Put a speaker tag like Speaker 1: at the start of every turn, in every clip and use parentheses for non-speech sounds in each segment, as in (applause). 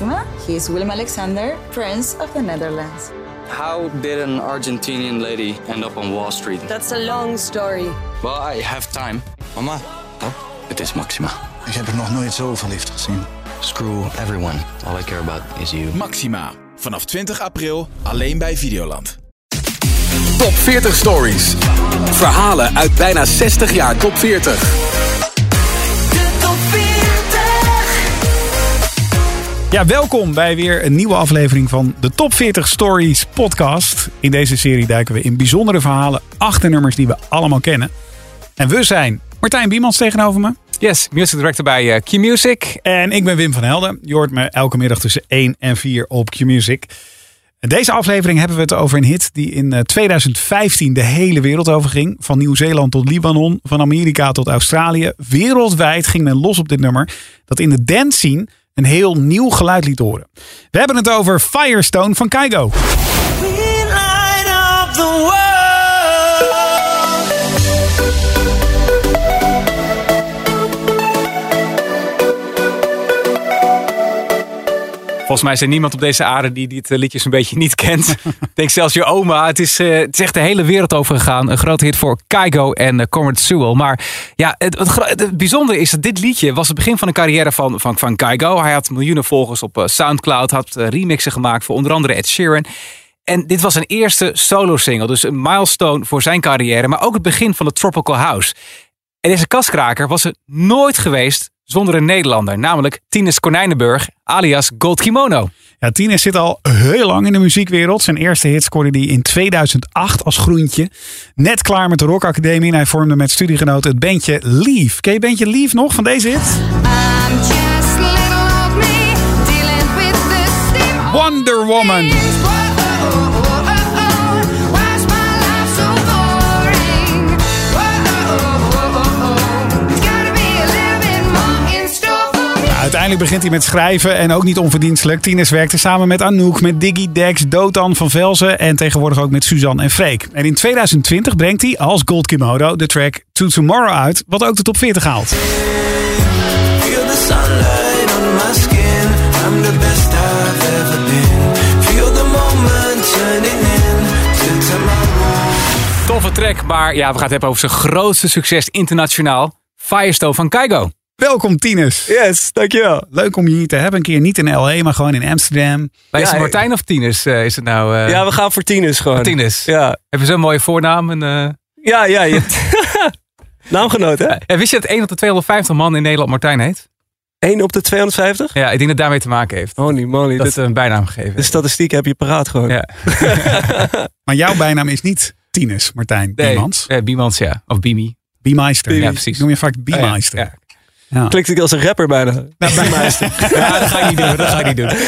Speaker 1: Maxima. He is Willem Alexander, Prince of the Netherlands.
Speaker 2: How did an Argentinian lady end up on Wall Street?
Speaker 3: That's a long story.
Speaker 2: Well, I have time.
Speaker 4: Mama,
Speaker 2: Oh, het is Maxima.
Speaker 4: ik heb er nog nooit zo verliefd gezien.
Speaker 2: Screw everyone. All I care about is you.
Speaker 5: Maxima. Vanaf 20 april alleen bij Videoland. Top 40 Stories. Verhalen uit bijna 60 jaar top 40.
Speaker 6: Ja, welkom bij weer een nieuwe aflevering van de Top 40 Stories podcast. In deze serie duiken we in bijzondere verhalen achter nummers die we allemaal kennen. En we zijn Martijn Biemans tegenover me.
Speaker 7: Yes, music director bij eh, Q-Music.
Speaker 6: En ik ben Wim van Helden. Je hoort me elke middag tussen 1 en 4 op Q-Music. In deze aflevering hebben we het over een hit die in eh, 2015 de hele wereld overging. Van Nieuw-Zeeland tot Libanon, van Amerika tot Australië. Wereldwijd ging men los op dit nummer. Dat in de dance scene een heel nieuw geluid liet horen. We hebben het over Firestone van Kygo.
Speaker 7: Volgens mij is er niemand op deze aarde die dit eh, liedjes een beetje niet kent. (laughs) Ik denk zelfs je oma. Het is, eh, het is echt de hele wereld over gegaan. Een grote hit voor Kygo en uh, Conrad Sewell. Maar ja, het, het, gro- het bijzondere is dat dit liedje was het begin van een carrière van, van, van Kygo. Hij had miljoenen volgers op eh, Soundcloud. Had eh, remixen gemaakt voor onder andere Ed Sheeran. En dit was een eerste solo-single. Dus een milestone voor zijn carrière. Maar ook het begin van de Tropical House. En deze kaskraker was er nooit geweest zonder een Nederlander. Namelijk Tines Konijnenburg, alias Gold Kimono.
Speaker 6: Ja, Tines zit al heel lang in de muziekwereld. Zijn eerste hit scoorde hij in 2008 als groentje. Net klaar met de Rock Academie. En hij vormde met studiegenoten het bandje Leave. Ken je bandje Leave nog van deze hit?
Speaker 8: I'm just little old me dealing with the same
Speaker 6: Wonder Woman. Uiteindelijk begint hij met schrijven en ook niet onverdienstelijk. Tines werkte samen met Anouk, met Diggy Dex, Dotan van Velzen en tegenwoordig ook met Suzanne en Freek. En in 2020 brengt hij als Gold Kimono de track To Tomorrow uit, wat ook de top 40 haalt.
Speaker 9: Feel the sunlight on my skin. I'm the best I've ever been. Feel the moment turning into tomorrow.
Speaker 7: Toffe track, maar ja, we gaan het hebben over zijn grootste succes internationaal. Firestone van Kygo.
Speaker 6: Welkom Tines.
Speaker 10: Yes, dankjewel.
Speaker 6: Leuk om je hier te hebben. Een keer niet in L.A., maar gewoon in Amsterdam.
Speaker 7: Bij is
Speaker 10: Ja,
Speaker 7: het Martijn of Tines eh, is het nou? eh
Speaker 10: Ja, we gaan voor tieners gewoon.
Speaker 7: Tines.
Speaker 10: Ja,
Speaker 7: Heb je zo'n mooie voornaam? En, eh,
Speaker 10: ja, ja. Je (laughs) Naamgenoot, hè?
Speaker 7: ja, wist je dat 1 op de 250 man in Nederland Martijn heet?
Speaker 10: 1 op de 250?
Speaker 7: Ja, ik denk dat het daarmee te maken heeft.
Speaker 10: Holy moly.
Speaker 7: Dat
Speaker 10: dit-
Speaker 7: ze een bijnaam gegeven.
Speaker 10: de statistiek heb je paraat gewoon.
Speaker 7: Ja. (laughs)
Speaker 6: Maar jouw bijnaam is niet Tines, Martijn
Speaker 7: Nee,
Speaker 6: Biemans.
Speaker 7: eh, Biemans, ja. Of Bimi.
Speaker 6: Biemeister.
Speaker 7: Ja, precies.
Speaker 6: Noem je vaak Biemeister.
Speaker 7: Ja,
Speaker 6: Ja.
Speaker 10: Klinkt ik als een rapper bijna.
Speaker 6: Nou, Biemeister. (laughs)
Speaker 7: ja, dat ga ik niet doen. Dat ga ik niet doen. (laughs)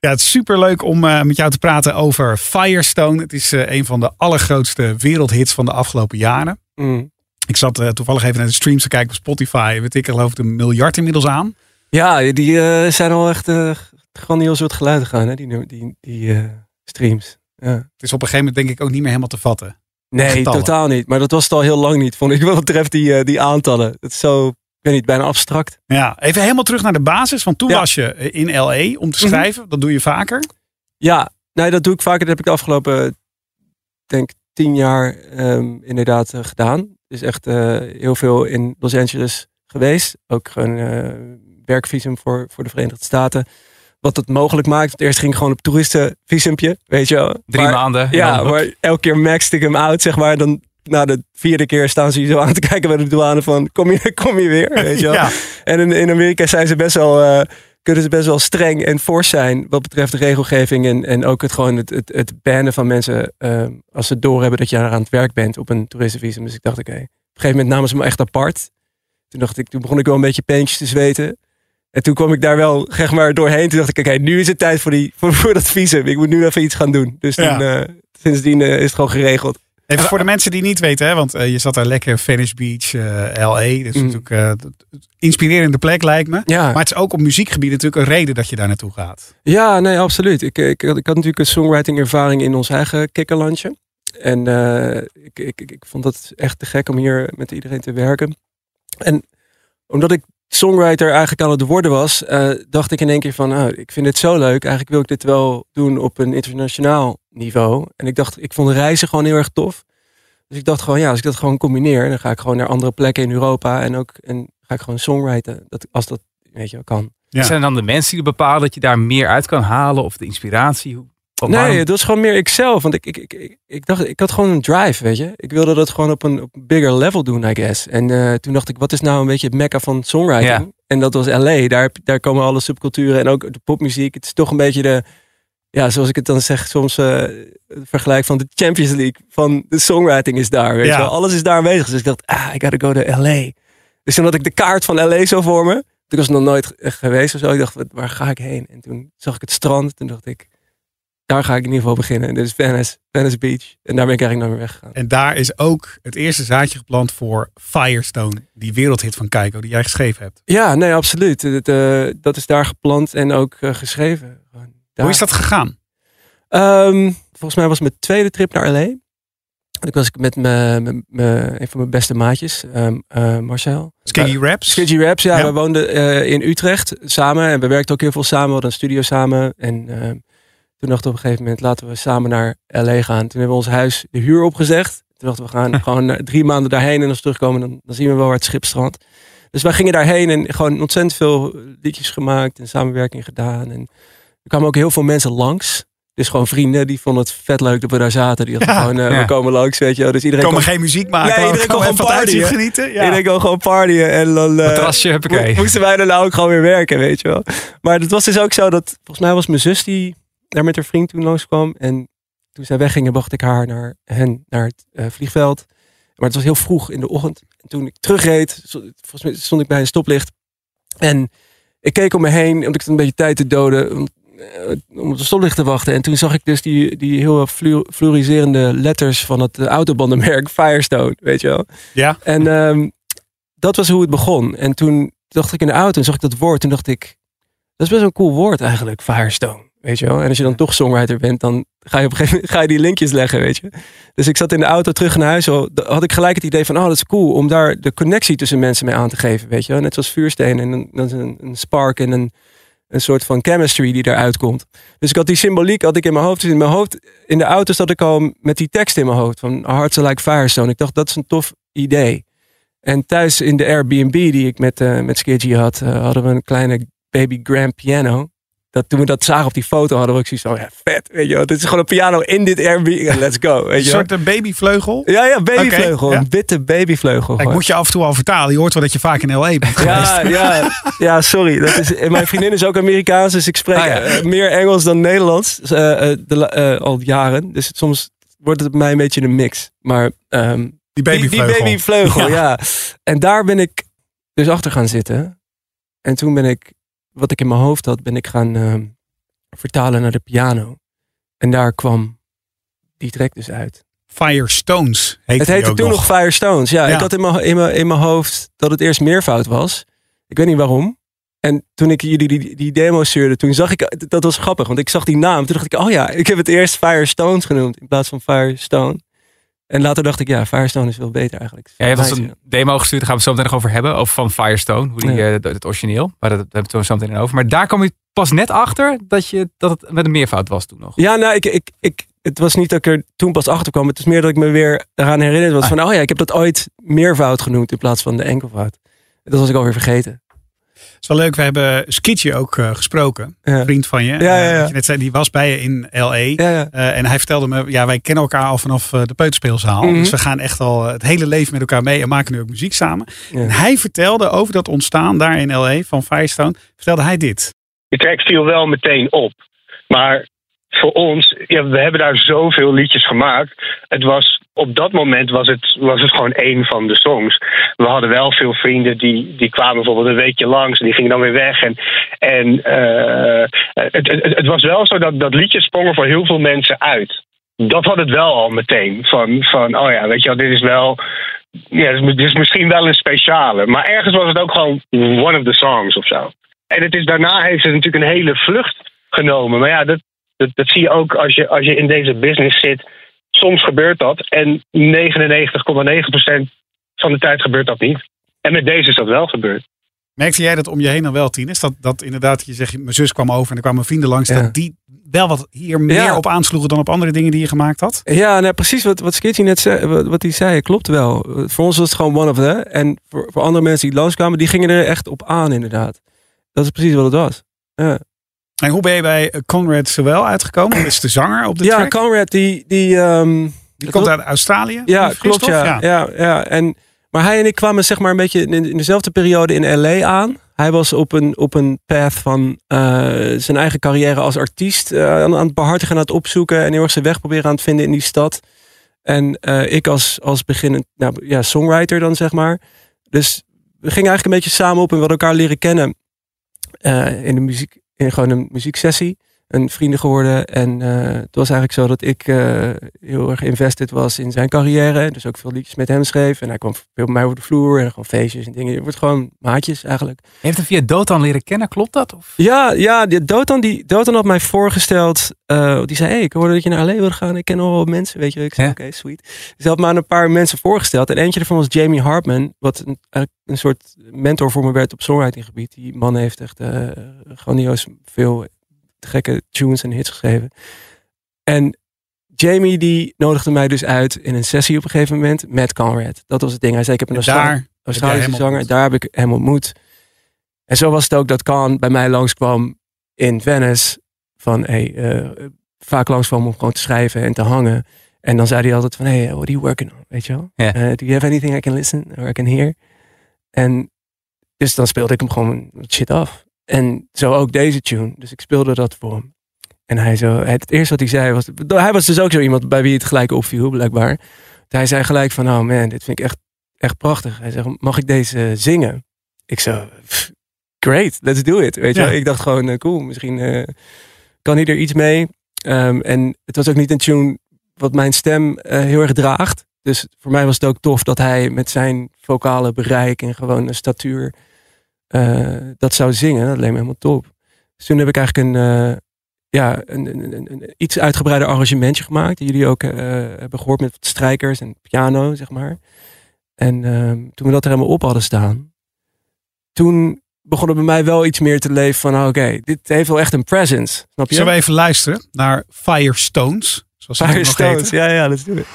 Speaker 6: Ja, het is super leuk om eh, met jou te praten over Firestone. Het is eh, een van de allergrootste wereldhits van de afgelopen jaren.
Speaker 10: Mm.
Speaker 6: Ik zat eh, toevallig even naar de streams te kijken op Spotify. Weet ik, geloof ik een miljard inmiddels aan.
Speaker 10: Ja, die eh, zijn al echt uh, grandioos wat geluiden gaan, hè? Die, die, die eh, streams. Ja.
Speaker 6: Het is op een gegeven moment denk ik ook niet meer helemaal te vatten.
Speaker 10: Nee,
Speaker 6: getallen.
Speaker 10: totaal niet. Maar dat was het al heel lang niet, vond ik. (laughs) Wat betreft die, eh, die aantallen. Het is zo, ik weet niet, bijna abstract.
Speaker 6: Ja, even helemaal terug naar de basis. Want toen
Speaker 10: Ja.
Speaker 6: was je eh, in LA om te
Speaker 10: Mhm.
Speaker 6: schrijven. Dat doe je vaker.
Speaker 10: Ja, nee, dat doe ik vaker. Dat heb ik de afgelopen, denk tien jaar ehm, inderdaad eh, gedaan. Dus echt heel veel in Los Angeles geweest. Ook gewoon werkvisum voor, voor de Verenigde Staten. Wat het mogelijk maakt. Eerst ging ik gewoon op toeristenvisumpje, weet je wel.
Speaker 7: Drie
Speaker 10: Maar-
Speaker 7: maanden.
Speaker 10: Ja, maar elke keer maxte ik hem uit, zeg maar. Dan na de vierde keer staan ze je zo aan te kijken bij de douane van... Kom je, (laughs) kom je weer, weet je wel.
Speaker 6: Ja.
Speaker 10: En in, in Amerika zijn ze best wel, eh, kunnen ze best wel streng en fors zijn wat betreft de regelgeving en, en ook het gewoon het, het, het bannen van mensen eh, als ze doorhebben dat je daar aan het werk bent op een toeristenvisum. Dus ik dacht, oké, op een gegeven moment namen ze me echt apart. Toen dacht ik, toen begon ik wel een beetje peentjes te zweten. En toen kwam ik daar wel zeg maar doorheen. Toen dacht ik, oké, nu is het tijd voor, die, voor, voor dat visum. Ik moet nu even iets gaan doen. Dus
Speaker 6: Ja.
Speaker 10: toen, eh, sindsdien eh, is het gewoon geregeld.
Speaker 6: Even voor de mensen die niet weten, hè, want eh, je zat daar lekker Venice Beach, LA. Dus
Speaker 10: Mm.
Speaker 6: natuurlijk dat- inspirerende plek lijkt me.
Speaker 10: Ja.
Speaker 6: Maar het is ook op muziekgebied natuurlijk een reden dat je daar naartoe gaat.
Speaker 10: Ja, nee, absoluut. Ik, ik, ik had natuurlijk een songwriting ervaring in ons eigen kikkerlandje. En ik, ik, ik, ik vond het echt te gek om hier met iedereen te werken. En omdat ik songwriter eigenlijk aan het worden was, eh, dacht ik in één keer van, oh, ik vind dit zo leuk. Eigenlijk wil ik dit wel doen op een internationaal niveau. En ik dacht, ik vond reizen gewoon heel erg tof. Dus ik dacht gewoon, ja, als ik dat gewoon combineer, dan ga ik gewoon naar andere plekken in Europa en ook en ga ik gewoon songwriten. Dat, als dat, weet je, wel, kan.
Speaker 6: Ja.
Speaker 7: Zijn dan de mensen die bepalen dat je daar meer uit kan halen? Of de inspiratie?
Speaker 10: Nee,
Speaker 7: waarom-
Speaker 10: het was gewoon meer ikzelf. Want ik, ik, ik, ik, ik dacht, ik had gewoon een drive, weet je. Ik wilde dat gewoon op een, op bigger level doen, I guess. En eh, toen dacht ik, wat is nou een beetje het mekka van songwriting?
Speaker 7: Ja.
Speaker 10: En dat was LA. Daar, daar komen alle subculturen en ook de popmuziek. Het is toch een beetje de, ja, zoals ik het dan zeg, soms het vergelijk van de Champions League. Van de songwriting is daar, weet
Speaker 6: Ja.
Speaker 10: je wel. Alles is daar aanwezig. Dus ik dacht, ah, I gotta go to LA. Dus toen had ik de kaart van LA zo voor me. Toen was ik nog nooit geweest of zo. Ik dacht, waar ga ik heen? En toen zag ik het strand. Toen dacht ik, daar ga ik in ieder geval beginnen. Dit is Venice, Venice Beach. En daar ben ik eigenlijk naar weer weggegaan.
Speaker 6: En daar is ook het eerste zaadje geplant voor Firestone. Die wereldhit van Keiko die jij geschreven hebt.
Speaker 10: Ja, nee, absoluut. Het, eh, dat is daar geplant en ook eh, geschreven. Daar.
Speaker 6: Hoe is dat gegaan?
Speaker 10: Ehm, volgens mij was mijn tweede trip naar LA. En ik was met mijn- een van mijn beste maatjes, ehm, eh, Marcel.
Speaker 6: Skiggy Raps?
Speaker 10: Skidgy Raps, ja.
Speaker 6: Ja.
Speaker 10: We woonden in Utrecht samen en we werkten ook heel veel samen. We hadden een studio samen. En ehm, toen dachten we op een gegeven moment, laten we samen naar LA gaan. Toen hebben we ons huis de huur opgezegd. Toen dachten we, we gaan (laughs) gewoon eh, drie maanden daarheen en als we terugkomen, dan, dan zien we wel waar het schip strandt. Dus wij gingen daarheen en gewoon ontzettend veel liedjes gemaakt en samenwerking gedaan. En er kwamen ook heel veel mensen langs. Dus gewoon vrienden, die vonden het vet leuk dat we daar zaten. Die dachten
Speaker 6: Ja.
Speaker 10: gewoon, eh,
Speaker 7: Ja.
Speaker 10: we komen langs, weet je wel. Dus iedereen
Speaker 6: komen
Speaker 10: kon,
Speaker 6: geen muziek maken. We
Speaker 10: iedereen kon gewoon partyen.
Speaker 6: genieten. Ja.
Speaker 10: iedereen kon gewoon partyen. En dan
Speaker 7: Matrasje,
Speaker 10: mo- moesten wij daarna ook gewoon weer werken, weet je wel. Maar het was dus ook zo dat, volgens mij was mijn zus die daar met haar vriend toen langskwam. En toen zij weggingen, bracht ik haar naar hen, naar het eh, vliegveld. Maar het was heel vroeg in de ochtend. En toen ik terugreed, volgens mij stond ik bij een stoplicht. En ik keek om me heen, omdat ik had een beetje tijd te doden om, eh, om op de stoplicht te wachten. En toen zag ik dus die, die heel flu- fluoriserende letters van het eh, autobandenmerk Firestone, weet je wel.
Speaker 6: Ja.
Speaker 10: En ehm, dat was hoe het begon. En toen dacht ik in de auto en zag ik dat woord. Toen dacht ik, dat is best wel een cool woord eigenlijk, Firestone. Weet je wel? En als je dan toch songwriter bent, dan ga je op een gegeven moment (laughs) ga je die linkjes leggen, weet je. Dus ik zat in de auto terug naar huis. al- had ik gelijk het idee van, oh, dat is cool om daar de connectie tussen mensen mee aan te geven, weet je wel. Net zoals vuursteen en een, een spark en een, een soort van chemistry die eruit komt. Dus ik had die symboliek had ik in mijn hoofd. Dus in mijn hoofd, in de auto zat ik al met die tekst in mijn hoofd van Hearts are like Firestone. Ik dacht, dat is een tof idee. En thuis in de Airbnb die ik met, eh met Skidgy had, eh, hadden we een kleine baby grand piano. Dat, toen we dat zagen op die foto hadden we ook zoiets van, ja, vet, weet je wel. Dit is gewoon een piano in dit Airbnb. Let's go, weet
Speaker 6: Een
Speaker 10: je wel.
Speaker 6: soort babyvleugel.
Speaker 10: Ja, ja, babyvleugel.
Speaker 6: Ja.
Speaker 10: Een witte babyvleugel.
Speaker 6: Ik moet je af en toe al vertalen. Je hoort wel dat je vaak in L.A. bent geweest.
Speaker 10: Ja, (laughs) ja, ja, sorry. Dat is, mijn vriendin is ook Amerikaans, dus ik spreek
Speaker 7: Ah, ja.
Speaker 10: eh, meer Engels dan Nederlands eh, eh, de, al jaren. Dus het, soms wordt het bij mij een beetje een mix. Maar ehm,
Speaker 6: Die babyvleugel.
Speaker 10: die babyvleugel,
Speaker 6: ja.
Speaker 10: En daar ben ik dus achter gaan zitten. En toen ben ik, wat ik in mijn hoofd had, ben ik gaan ehm, vertalen naar de piano. En daar kwam die track dus uit.
Speaker 6: Firestones heette
Speaker 10: Het heette toen nog Firestones. Ja,
Speaker 6: Ja.
Speaker 10: ik had in mijn, in, mijn, in mijn hoofd dat het eerst meervoud was. Ik weet niet waarom. En toen ik jullie die, die demo stuurde, toen zag ik, dat was grappig, want ik zag die naam. Toen dacht ik, oh ja, ik heb het eerst Firestones genoemd in plaats van Firestone. En later dacht ik, ja, Firestone is veel beter eigenlijk.
Speaker 7: Ja, je hebt ons een demo gestuurd, daar gaan we het zo meteen nog over hebben. Over van Firestone, hoe die,
Speaker 10: Ja.
Speaker 7: eh, het origineel. Maar dat, dat hebben we zo meteen over. Maar daar kwam je pas net achter dat, je, dat het met een meervoud was toen nog.
Speaker 10: Ja, nou, ik, ik, ik, het was niet dat ik er toen pas achter kwam. Het is meer dat ik me weer eraan herinnerd was van, oh ja, ik heb dat ooit meervoud genoemd in plaats van de enkelvoud. Dat was ik alweer vergeten.
Speaker 6: Het is wel leuk. We hebben Skitje ook eh, gesproken.
Speaker 10: Ja.
Speaker 6: Een vriend van je.
Speaker 10: Ja, ja,
Speaker 6: Eh,
Speaker 10: ja.
Speaker 6: je net zei, die was bij je in L.A.
Speaker 10: Ja, ja.
Speaker 6: Eh, en hij vertelde me, ja, wij kennen elkaar al vanaf de peuterspeelzaal.
Speaker 10: Mhm.
Speaker 6: Dus we gaan echt al het hele leven met elkaar mee en maken nu ook muziek samen.
Speaker 10: Ja.
Speaker 6: En hij vertelde over dat ontstaan daar in L.A. van Firestone, vertelde hij dit.
Speaker 3: de track viel wel meteen op. Maar voor ons, ja, we hebben daar zoveel liedjes gemaakt. Het was, op dat moment was het, was het gewoon één van de songs. We hadden wel veel vrienden die, die kwamen bijvoorbeeld een weekje langs en die gingen dan weer weg. En, en eh, het, het, was wel zo dat, dat liedjes sprongen voor heel veel mensen uit. Dat had het wel al meteen. Van, van oh ja, weet je wel, dit is wel. Ja, dit is misschien wel een speciale. Maar ergens was het ook gewoon one of the songs of zo. En het is, daarna heeft het natuurlijk een hele vlucht genomen. Maar ja, dat, dat, dat zie je ook als je, als je in deze business zit. Soms gebeurt dat. En 99,9% van de tijd gebeurt dat niet. En met deze is dat wel gebeurd.
Speaker 6: Merkte jij dat om je heen dan wel, Tines? Dat, dat inderdaad, je zegt, mijn zus kwam over en er kwamen vrienden langs.
Speaker 10: Ja.
Speaker 6: Dat die wel wat hier meer
Speaker 10: Ja.
Speaker 6: op aansloegen dan op andere dingen die je gemaakt had?
Speaker 10: Ja, nou, precies wat, wat Skitty net zei, wat, wat hij zei, klopt wel. Voor ons was het gewoon one of the. En voor, voor andere mensen die langskwamen, die gingen er echt op aan, inderdaad. Dat is precies wat het was. Ja,
Speaker 6: En hoe ben je bij Conrad Sewell uitgekomen? Dat is de zanger op de
Speaker 10: ja
Speaker 6: track.
Speaker 10: Conrad, die... Die, ehm,
Speaker 6: Die komt uit Australië?
Speaker 10: Ja, klopt. Ja, ja. Ja, En, maar hij en ik kwamen zeg maar een beetje in, in dezelfde periode in LA aan. Hij was op een, op een path van eh, zijn eigen carrière als artiest eh, aan, aan het behartigen, aan het opzoeken en heel erg zijn weg proberen aan het vinden in die stad. En eh, ik als, als beginnend nou, ja, songwriter dan zeg maar. Dus we gingen eigenlijk een beetje samen op en we hadden elkaar leren kennen in de muziek, gewoon een muzieksessie. Een vrienden geworden. En eh, het was eigenlijk zo dat ik eh, heel erg invested was in zijn carrière. Dus ook veel liedjes met hem schreef. En hij kwam veel bij mij over de vloer en gewoon feestjes en dingen. Het wordt gewoon maatjes eigenlijk.
Speaker 7: Je heeft hem via Dotan leren kennen, klopt dat? Of?
Speaker 10: Ja, ja die Dotan, die, Dotan had mij voorgesteld. eh, die zei, hey, ik hoorde dat je naar LA wilde gaan. Ik ken wat mensen, weet je. Ik zei,
Speaker 7: Ja.
Speaker 10: oké, sweet. Dus hij had me aan een paar mensen voorgesteld. En eentje daarvan was Jamie Hartman. Wat een, een soort mentor voor me werd op songwritinggebied. Die man heeft echt eh grandioos veel gekke tunes en hits geschreven. En Jamie die nodigde mij dus uit in een sessie op een gegeven moment met Conrad. Dat was het ding. Hij zei, ik heb een Australische
Speaker 6: hem
Speaker 10: zanger. Daar heb ik hem ontmoet. En zo was het ook dat Khan bij mij langskwam in Venice. Van, hey, eh, vaak langskwam om gewoon te schrijven en te hangen. En dan zei hij altijd van, hey, what are you working on? Weet je wel? Eh, do you have anything I can listen or I can hear? En dus dan speelde ik hem gewoon shit af. En zo ook deze tune. Dus ik speelde dat voor hem. En hij zo, het eerste wat hij zei was, hij was dus ook zo iemand bij wie het gelijk opviel, blijkbaar. Hij zei gelijk van, oh man, dit vind ik echt, echt prachtig. Hij zegt, mag ik deze zingen? Ik zo, "Pff, great, let's do it. Weet je
Speaker 6: Ja.
Speaker 10: wel? Ik dacht gewoon, eh, cool, misschien eh, kan hij er iets mee. Ehm, en het was ook niet een tune wat mijn stem eh, heel erg draagt. Dus voor mij was het ook tof dat hij met zijn vocale bereik en gewoon een statuur dat zou zingen. Dat leek me helemaal top. Dus toen heb ik eigenlijk een, eh, ja, een, een, een, een iets uitgebreider arrangementje gemaakt. Die jullie ook eh, hebben gehoord met strijkers en piano, zeg maar. En ehm, toen we dat er helemaal op hadden staan, toen begon er bij mij wel iets meer te leven van, ah, oké, dit heeft wel echt een presence. Snap je?
Speaker 6: Zullen we even luisteren naar Firestones? Zoals het
Speaker 10: Firestones, ja, ja, let's do it.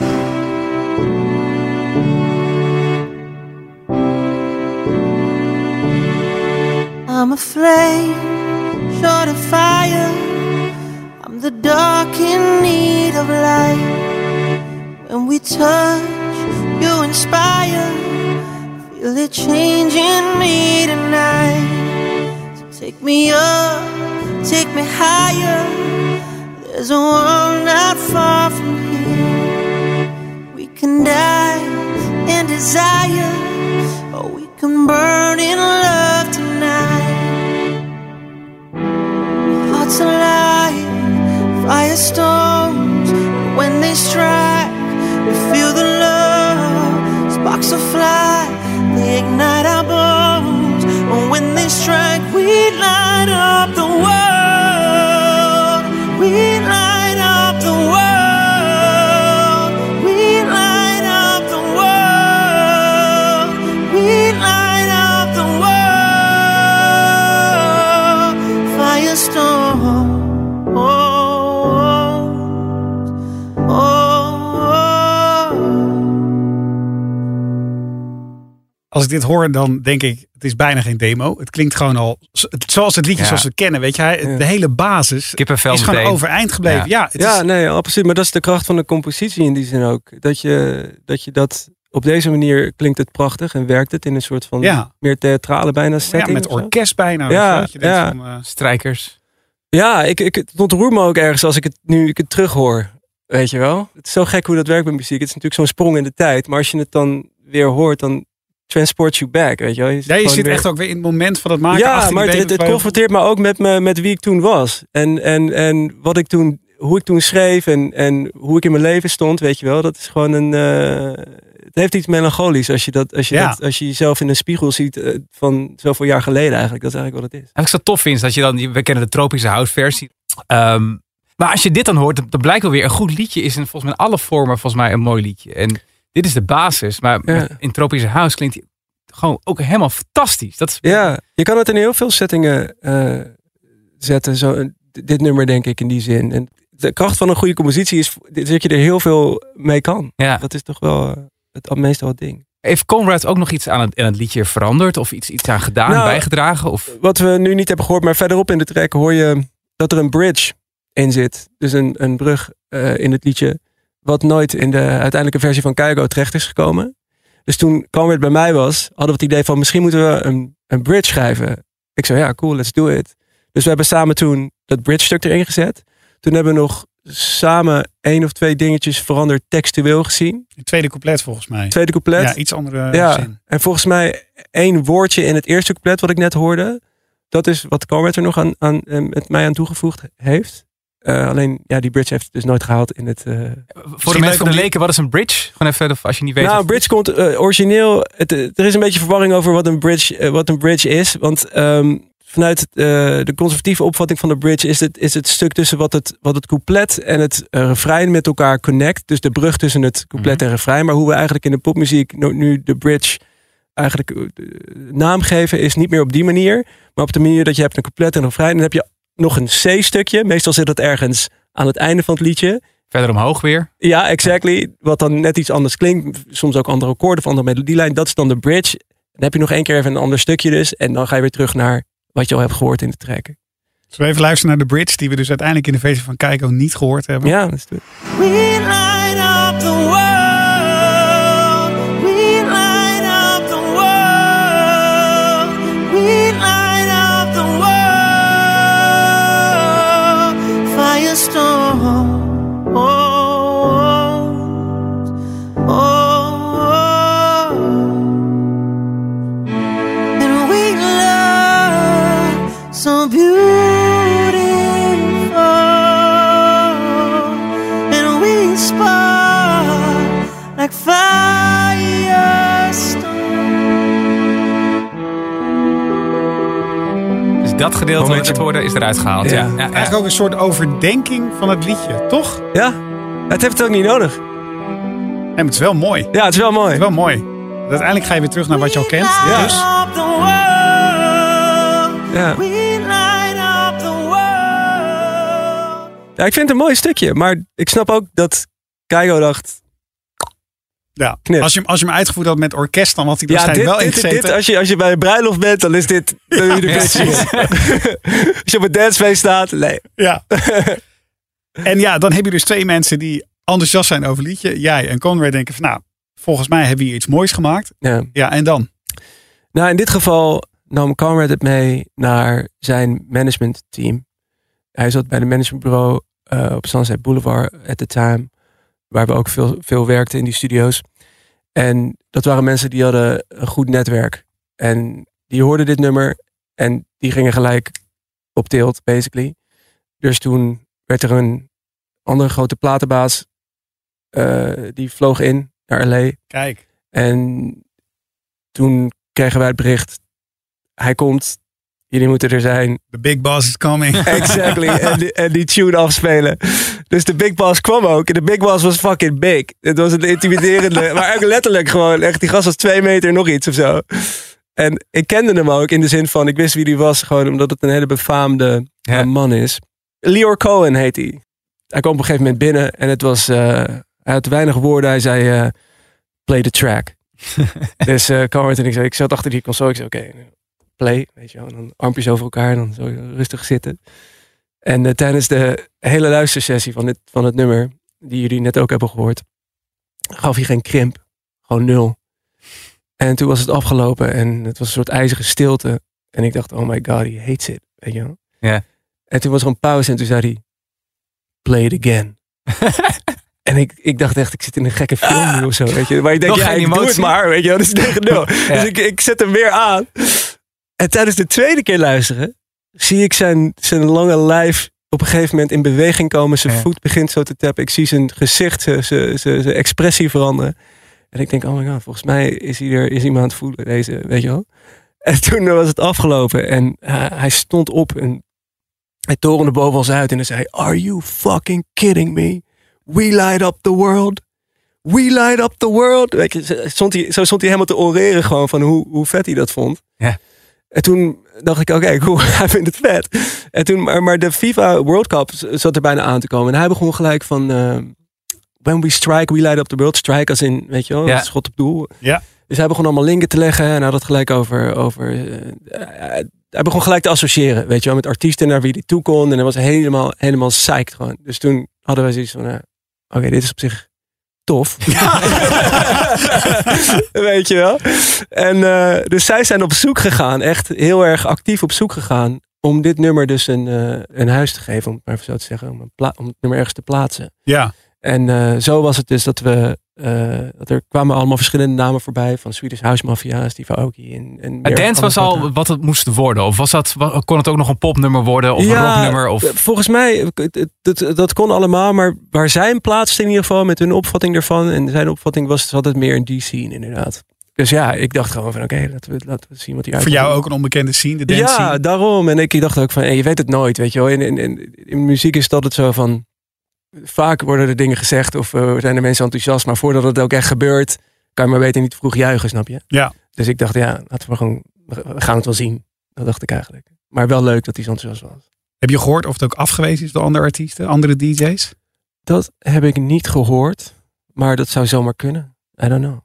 Speaker 11: I'm a flame, short of fire. I'm the dark in need of light. When we touch, you inspire. Feel it changing me tonight. So take me up, take me higher. There's a world not far from here. We can die in desire, or we can burn in love tonight. Hearts alive, firestones. When they strike, we feel the love. Sparks will fly, they ignite our bones. When they strike, we light up the world.
Speaker 6: Als ik dit hoor, dan denk ik, het is bijna geen demo. Het klinkt gewoon al zoals het liedje
Speaker 7: Ja.
Speaker 6: zoals we het kennen. Weet je, de hele basis
Speaker 7: Kippenvel
Speaker 6: is gewoon
Speaker 7: meteen.
Speaker 6: overeind gebleven. Ja, het
Speaker 10: Ja,
Speaker 6: is,
Speaker 10: nee, absoluut. Maar dat is de kracht van de compositie in die zin ook. Dat je dat, je dat op deze manier klinkt het prachtig en werkt het in een soort van
Speaker 6: Ja.
Speaker 10: meer theatrale bijna setting.
Speaker 6: ja, met orkest bijna.
Speaker 10: Ja,
Speaker 6: je, je
Speaker 10: ja.
Speaker 6: van, eh,
Speaker 7: Strijkers.
Speaker 10: Ja, ik, ik, het ontroert me ook ergens als ik het nu ik het terughoor. Weet je wel? Het is zo gek hoe dat werkt met muziek. Het is natuurlijk zo'n sprong in de tijd. Maar als je het dan weer hoort, dan transport you back. Weet je wel?
Speaker 6: ja, je zit
Speaker 10: weer-
Speaker 6: echt ook weer in het moment van het maken.
Speaker 10: Ja, maar het, het, confronteert me ook met, me, met wie ik toen was. En, en, en wat ik toen, hoe ik toen schreef en, en hoe ik in mijn leven stond, weet je wel. Dat is gewoon een. eh, het heeft iets melancholisch als je, dat, als, je
Speaker 6: Ja.
Speaker 10: dat, als je jezelf in een spiegel ziet eh, van zoveel jaar geleden eigenlijk. Dat is eigenlijk wat het is.
Speaker 7: Wat ik zo tof vind, is dat je dan, we kennen de tropische house versie. Ehm, maar als je dit dan hoort, dan- dan blijkt wel weer een goed liedje is in volgens mij in alle vormen volgens mij een mooi liedje. En dit is de basis. Maar
Speaker 10: Ja.
Speaker 7: in tropische house klinkt hij gewoon ook helemaal fantastisch. Dat is,
Speaker 10: Ja, je kan het in heel veel settingen eh, zetten. Zo, een- dit nummer denk ik in die zin. En de kracht van een goede compositie is dat je er heel veel mee kan.
Speaker 7: Ja.
Speaker 10: Dat is toch wel eh, het meestal het ding.
Speaker 7: Heeft Conrad ook nog iets aan het, aan het liedje veranderd? Of iets, iets aan gedaan,
Speaker 10: Nou,
Speaker 7: bijgedragen? Of,
Speaker 10: Wat we nu niet hebben gehoord, maar verderop in de track hoor je dat er een bridge in zit. Dus een, een brug eh, in het liedje. Wat nooit in de uiteindelijke versie van Keigo terecht is gekomen. Dus toen Conrad bij mij was, hadden we het idee van misschien moeten we een, een bridge schrijven. Ik zei ja, cool, let's do it. Dus we hebben samen toen dat bridge stuk erin gezet. Toen hebben we nog samen één of twee dingetjes veranderd textueel gezien.
Speaker 6: Het tweede couplet volgens mij.
Speaker 10: Tweede couplet.
Speaker 6: Ja, iets andere
Speaker 10: Ja,
Speaker 6: zin.
Speaker 10: en volgens mij één woordje in het eerste couplet wat ik net hoorde. Dat is wat Conrad er nog aan, aan, eh, met mij aan toegevoegd heeft. Eh, alleen, ja, die bridge heeft het dus nooit gehaald in het... eh,
Speaker 7: voor de mensen van de leken, wat is een bridge? Gewoon even, als je niet weet.
Speaker 10: nou, een bridge komt eh, origineel. Het, er is een beetje verwarring over wat een bridge, wat een bridge is. Want ehm, vanuit eh, de conservatieve opvatting van de bridge is het, is het stuk tussen wat het, wat het couplet en het refrein met elkaar connect. Dus de brug tussen het couplet en refrein. Maar hoe we eigenlijk in de popmuziek nu, nu de bridge eigenlijk naam geven, is niet meer op die manier. Maar op de manier dat je hebt een couplet en een refrein. En dan heb je nog een C-stukje. Meestal zit het ergens aan het einde van het liedje.
Speaker 7: Verder omhoog weer.
Speaker 10: Ja, exactly. Wat dan net iets anders klinkt. Soms ook andere akkoorden of andere melodielijn. Dat is dan de bridge. Dan heb je nog één keer even een ander stukje dus. En dan ga je weer terug naar wat je al hebt gehoord in de track.
Speaker 6: Zullen we even luisteren naar de bridge die we dus uiteindelijk in de versie van Keiko niet gehoord hebben?
Speaker 10: Ja, dat is het.
Speaker 7: Dat gedeelte wat we net hoorden is eruit gehaald. Ja. Ja, ja.
Speaker 6: Eigenlijk ook een soort overdenking van het liedje, toch?
Speaker 10: Ja, het heeft het ook niet nodig.
Speaker 6: Nee, maar het is wel mooi.
Speaker 10: Ja, het is wel mooi.
Speaker 6: Het is wel mooi. Uiteindelijk ga je weer terug naar wat je al kent.
Speaker 10: Ja.
Speaker 6: Dus
Speaker 11: Up the world.
Speaker 10: Ja.
Speaker 11: We light up the world.
Speaker 10: ja, ik vind het een mooi stukje. Maar ik snap ook dat Keigo dacht...
Speaker 6: ja,
Speaker 10: Knip.
Speaker 6: als je, hem- als je hem uitgevoerd had met orkest, dan had hij
Speaker 10: Ja, dit,
Speaker 6: wel
Speaker 10: dit,
Speaker 6: ingezeten.
Speaker 10: dit, als, je, als je bij een bruiloft bent, dan is dit (laughs) de, de bridge. (laughs) als je op een dancefeest staat, nee.
Speaker 6: Ja. (laughs) en ja, dan heb je dus twee mensen die enthousiast zijn over liedje. Jij en Conrad denken van nou, volgens mij hebben we hier iets moois gemaakt.
Speaker 10: Ja.
Speaker 6: Ja, en dan?
Speaker 10: Nou, in dit geval nam Conrad het mee naar zijn managementteam. Hij zat bij de managementbureau eh, op Sunset Boulevard at the time. Waar we ook veel, veel werkten in die studio's. En dat waren mensen die hadden een goed netwerk. En die hoorden dit nummer en die gingen gelijk op tilt, basically. Dus toen werd er een andere grote platenbaas. eh, die vloog in naar LA.
Speaker 6: Kijk.
Speaker 10: En toen kregen wij het bericht. Hij komt. Jullie moeten er zijn.
Speaker 6: The big boss is coming. (laughs)
Speaker 10: Exactly. en, die, en die tune afspelen. Dus de big boss kwam ook. En de big boss was fucking big. Het was een intimiderende. (laughs) maar ook letterlijk gewoon. Echt, die gast was twee meter nog iets of zo. En ik kende hem ook in de zin van. Ik wist wie die was. Gewoon omdat het een hele befaamde
Speaker 7: Ja.
Speaker 10: eh, man is. Leor Cohen heet hij. Hij kwam op een gegeven moment binnen. En het was. eh, hij had weinig woorden. Hij zei. eh, play the track. (laughs) dus Conrad en ik, zei, ik zat achter die console. Ik zei, oké, play. Weet je wel. En dan armpjes over elkaar en dan zo rustig zitten. En eh, tijdens de hele luistersessie van, dit, van het nummer, die jullie net ook hebben gehoord, gaf hij geen krimp. Gewoon nul. En toen was het afgelopen en het was een soort ijzige stilte. En ik dacht, oh my god, he hates it. Weet je wel?
Speaker 7: Ja.
Speaker 10: En toen was er een pauze en toen zei hij, play it again. (laughs) En ik, ik dacht echt, ik zit in een gekke film nu of zo, weet je. Maar ik denk,
Speaker 7: Nog
Speaker 10: ja, doe het maar, weet je. wel, Dat is tegen nul. (laughs) Dus ik, ik zet hem weer aan. En tijdens de tweede keer luisteren, zie ik zijn, zijn lange lijf op een gegeven moment in beweging komen. Zijn
Speaker 7: Ja.
Speaker 10: voet begint zo te tappen. Ik zie zijn gezicht, zijn, zijn, zijn, expressie veranderen. En ik denk, oh my god, volgens mij is, hij er, is iemand aan het voelen, deze, weet je wel. En toen was het afgelopen en eh, hij stond op en hij torende boven ons uit en hij zei, are you fucking kidding me? We light up the world. We light up the world. Weet je, zo stond hij, zo stond hij helemaal te oreren gewoon van hoe, hoe vet hij dat vond.
Speaker 7: Ja.
Speaker 10: En toen dacht ik, oké, (laughs) cool, hij vindt het vet. En toen, maar, maar de FIFA World Cup zat er bijna aan te komen. En hij begon gelijk van, eh, when we strike, we light up the world. Strike als in, weet je wel,
Speaker 7: Ja.
Speaker 10: schot op doel.
Speaker 6: Ja.
Speaker 10: Dus hij begon allemaal linken te leggen en hij had het gelijk over, over eh, hij begon gelijk te associëren, weet je wel, met artiesten naar wie hij toe kon. En hij was helemaal, helemaal psyched gewoon. Dus toen hadden wij zoiets van, eh, oké, dit is op zich tof. (laughs) weet je wel. En eh, dus zij zijn op zoek gegaan, echt heel erg actief op zoek gegaan, om dit nummer dus een, eh, een huis te geven, om het maar even zo te zeggen, om, om het nummer ergens te plaatsen.
Speaker 6: Ja.
Speaker 10: En eh, zo was het dus dat we, eh, dat er kwamen allemaal verschillende namen voorbij, van Swedish House Mafia, Steve Aoki en, en
Speaker 7: Het
Speaker 10: meer
Speaker 7: dance was al wat het moest worden. Of was dat, kon het ook nog een popnummer worden? Of een rocknummer? Of...
Speaker 10: eh, Volgens mij, dat, dat, dat kon allemaal. Maar waar zij hem plaatste in ieder geval, met hun opvatting ervan. En zijn opvatting was altijd meer een die scene inderdaad. Dus ja, ik dacht gewoon van oké, laten, we, laten we zien wat hij uit
Speaker 6: Voor jou ook een onbekende scene, de dance
Speaker 10: Ja,
Speaker 6: scene.
Speaker 10: daarom. En ik dacht ook van, hey, je weet het nooit, weet je wel. In, in, in, in muziek is het altijd zo van... Vaak worden er dingen gezegd of eh, zijn er mensen enthousiast. Maar voordat het ook echt gebeurt, kan je maar beter niet vroeg juichen, snap je?
Speaker 6: Ja.
Speaker 10: Dus ik dacht, ja, laten we gewoon... We gaan het wel zien. Dat dacht ik eigenlijk. Maar wel leuk dat hij zo enthousiast was.
Speaker 6: Heb je gehoord of het ook afgewezen is door andere artiesten, andere DJ's?
Speaker 10: Dat heb ik niet gehoord. Maar dat zou zomaar kunnen. I don't know.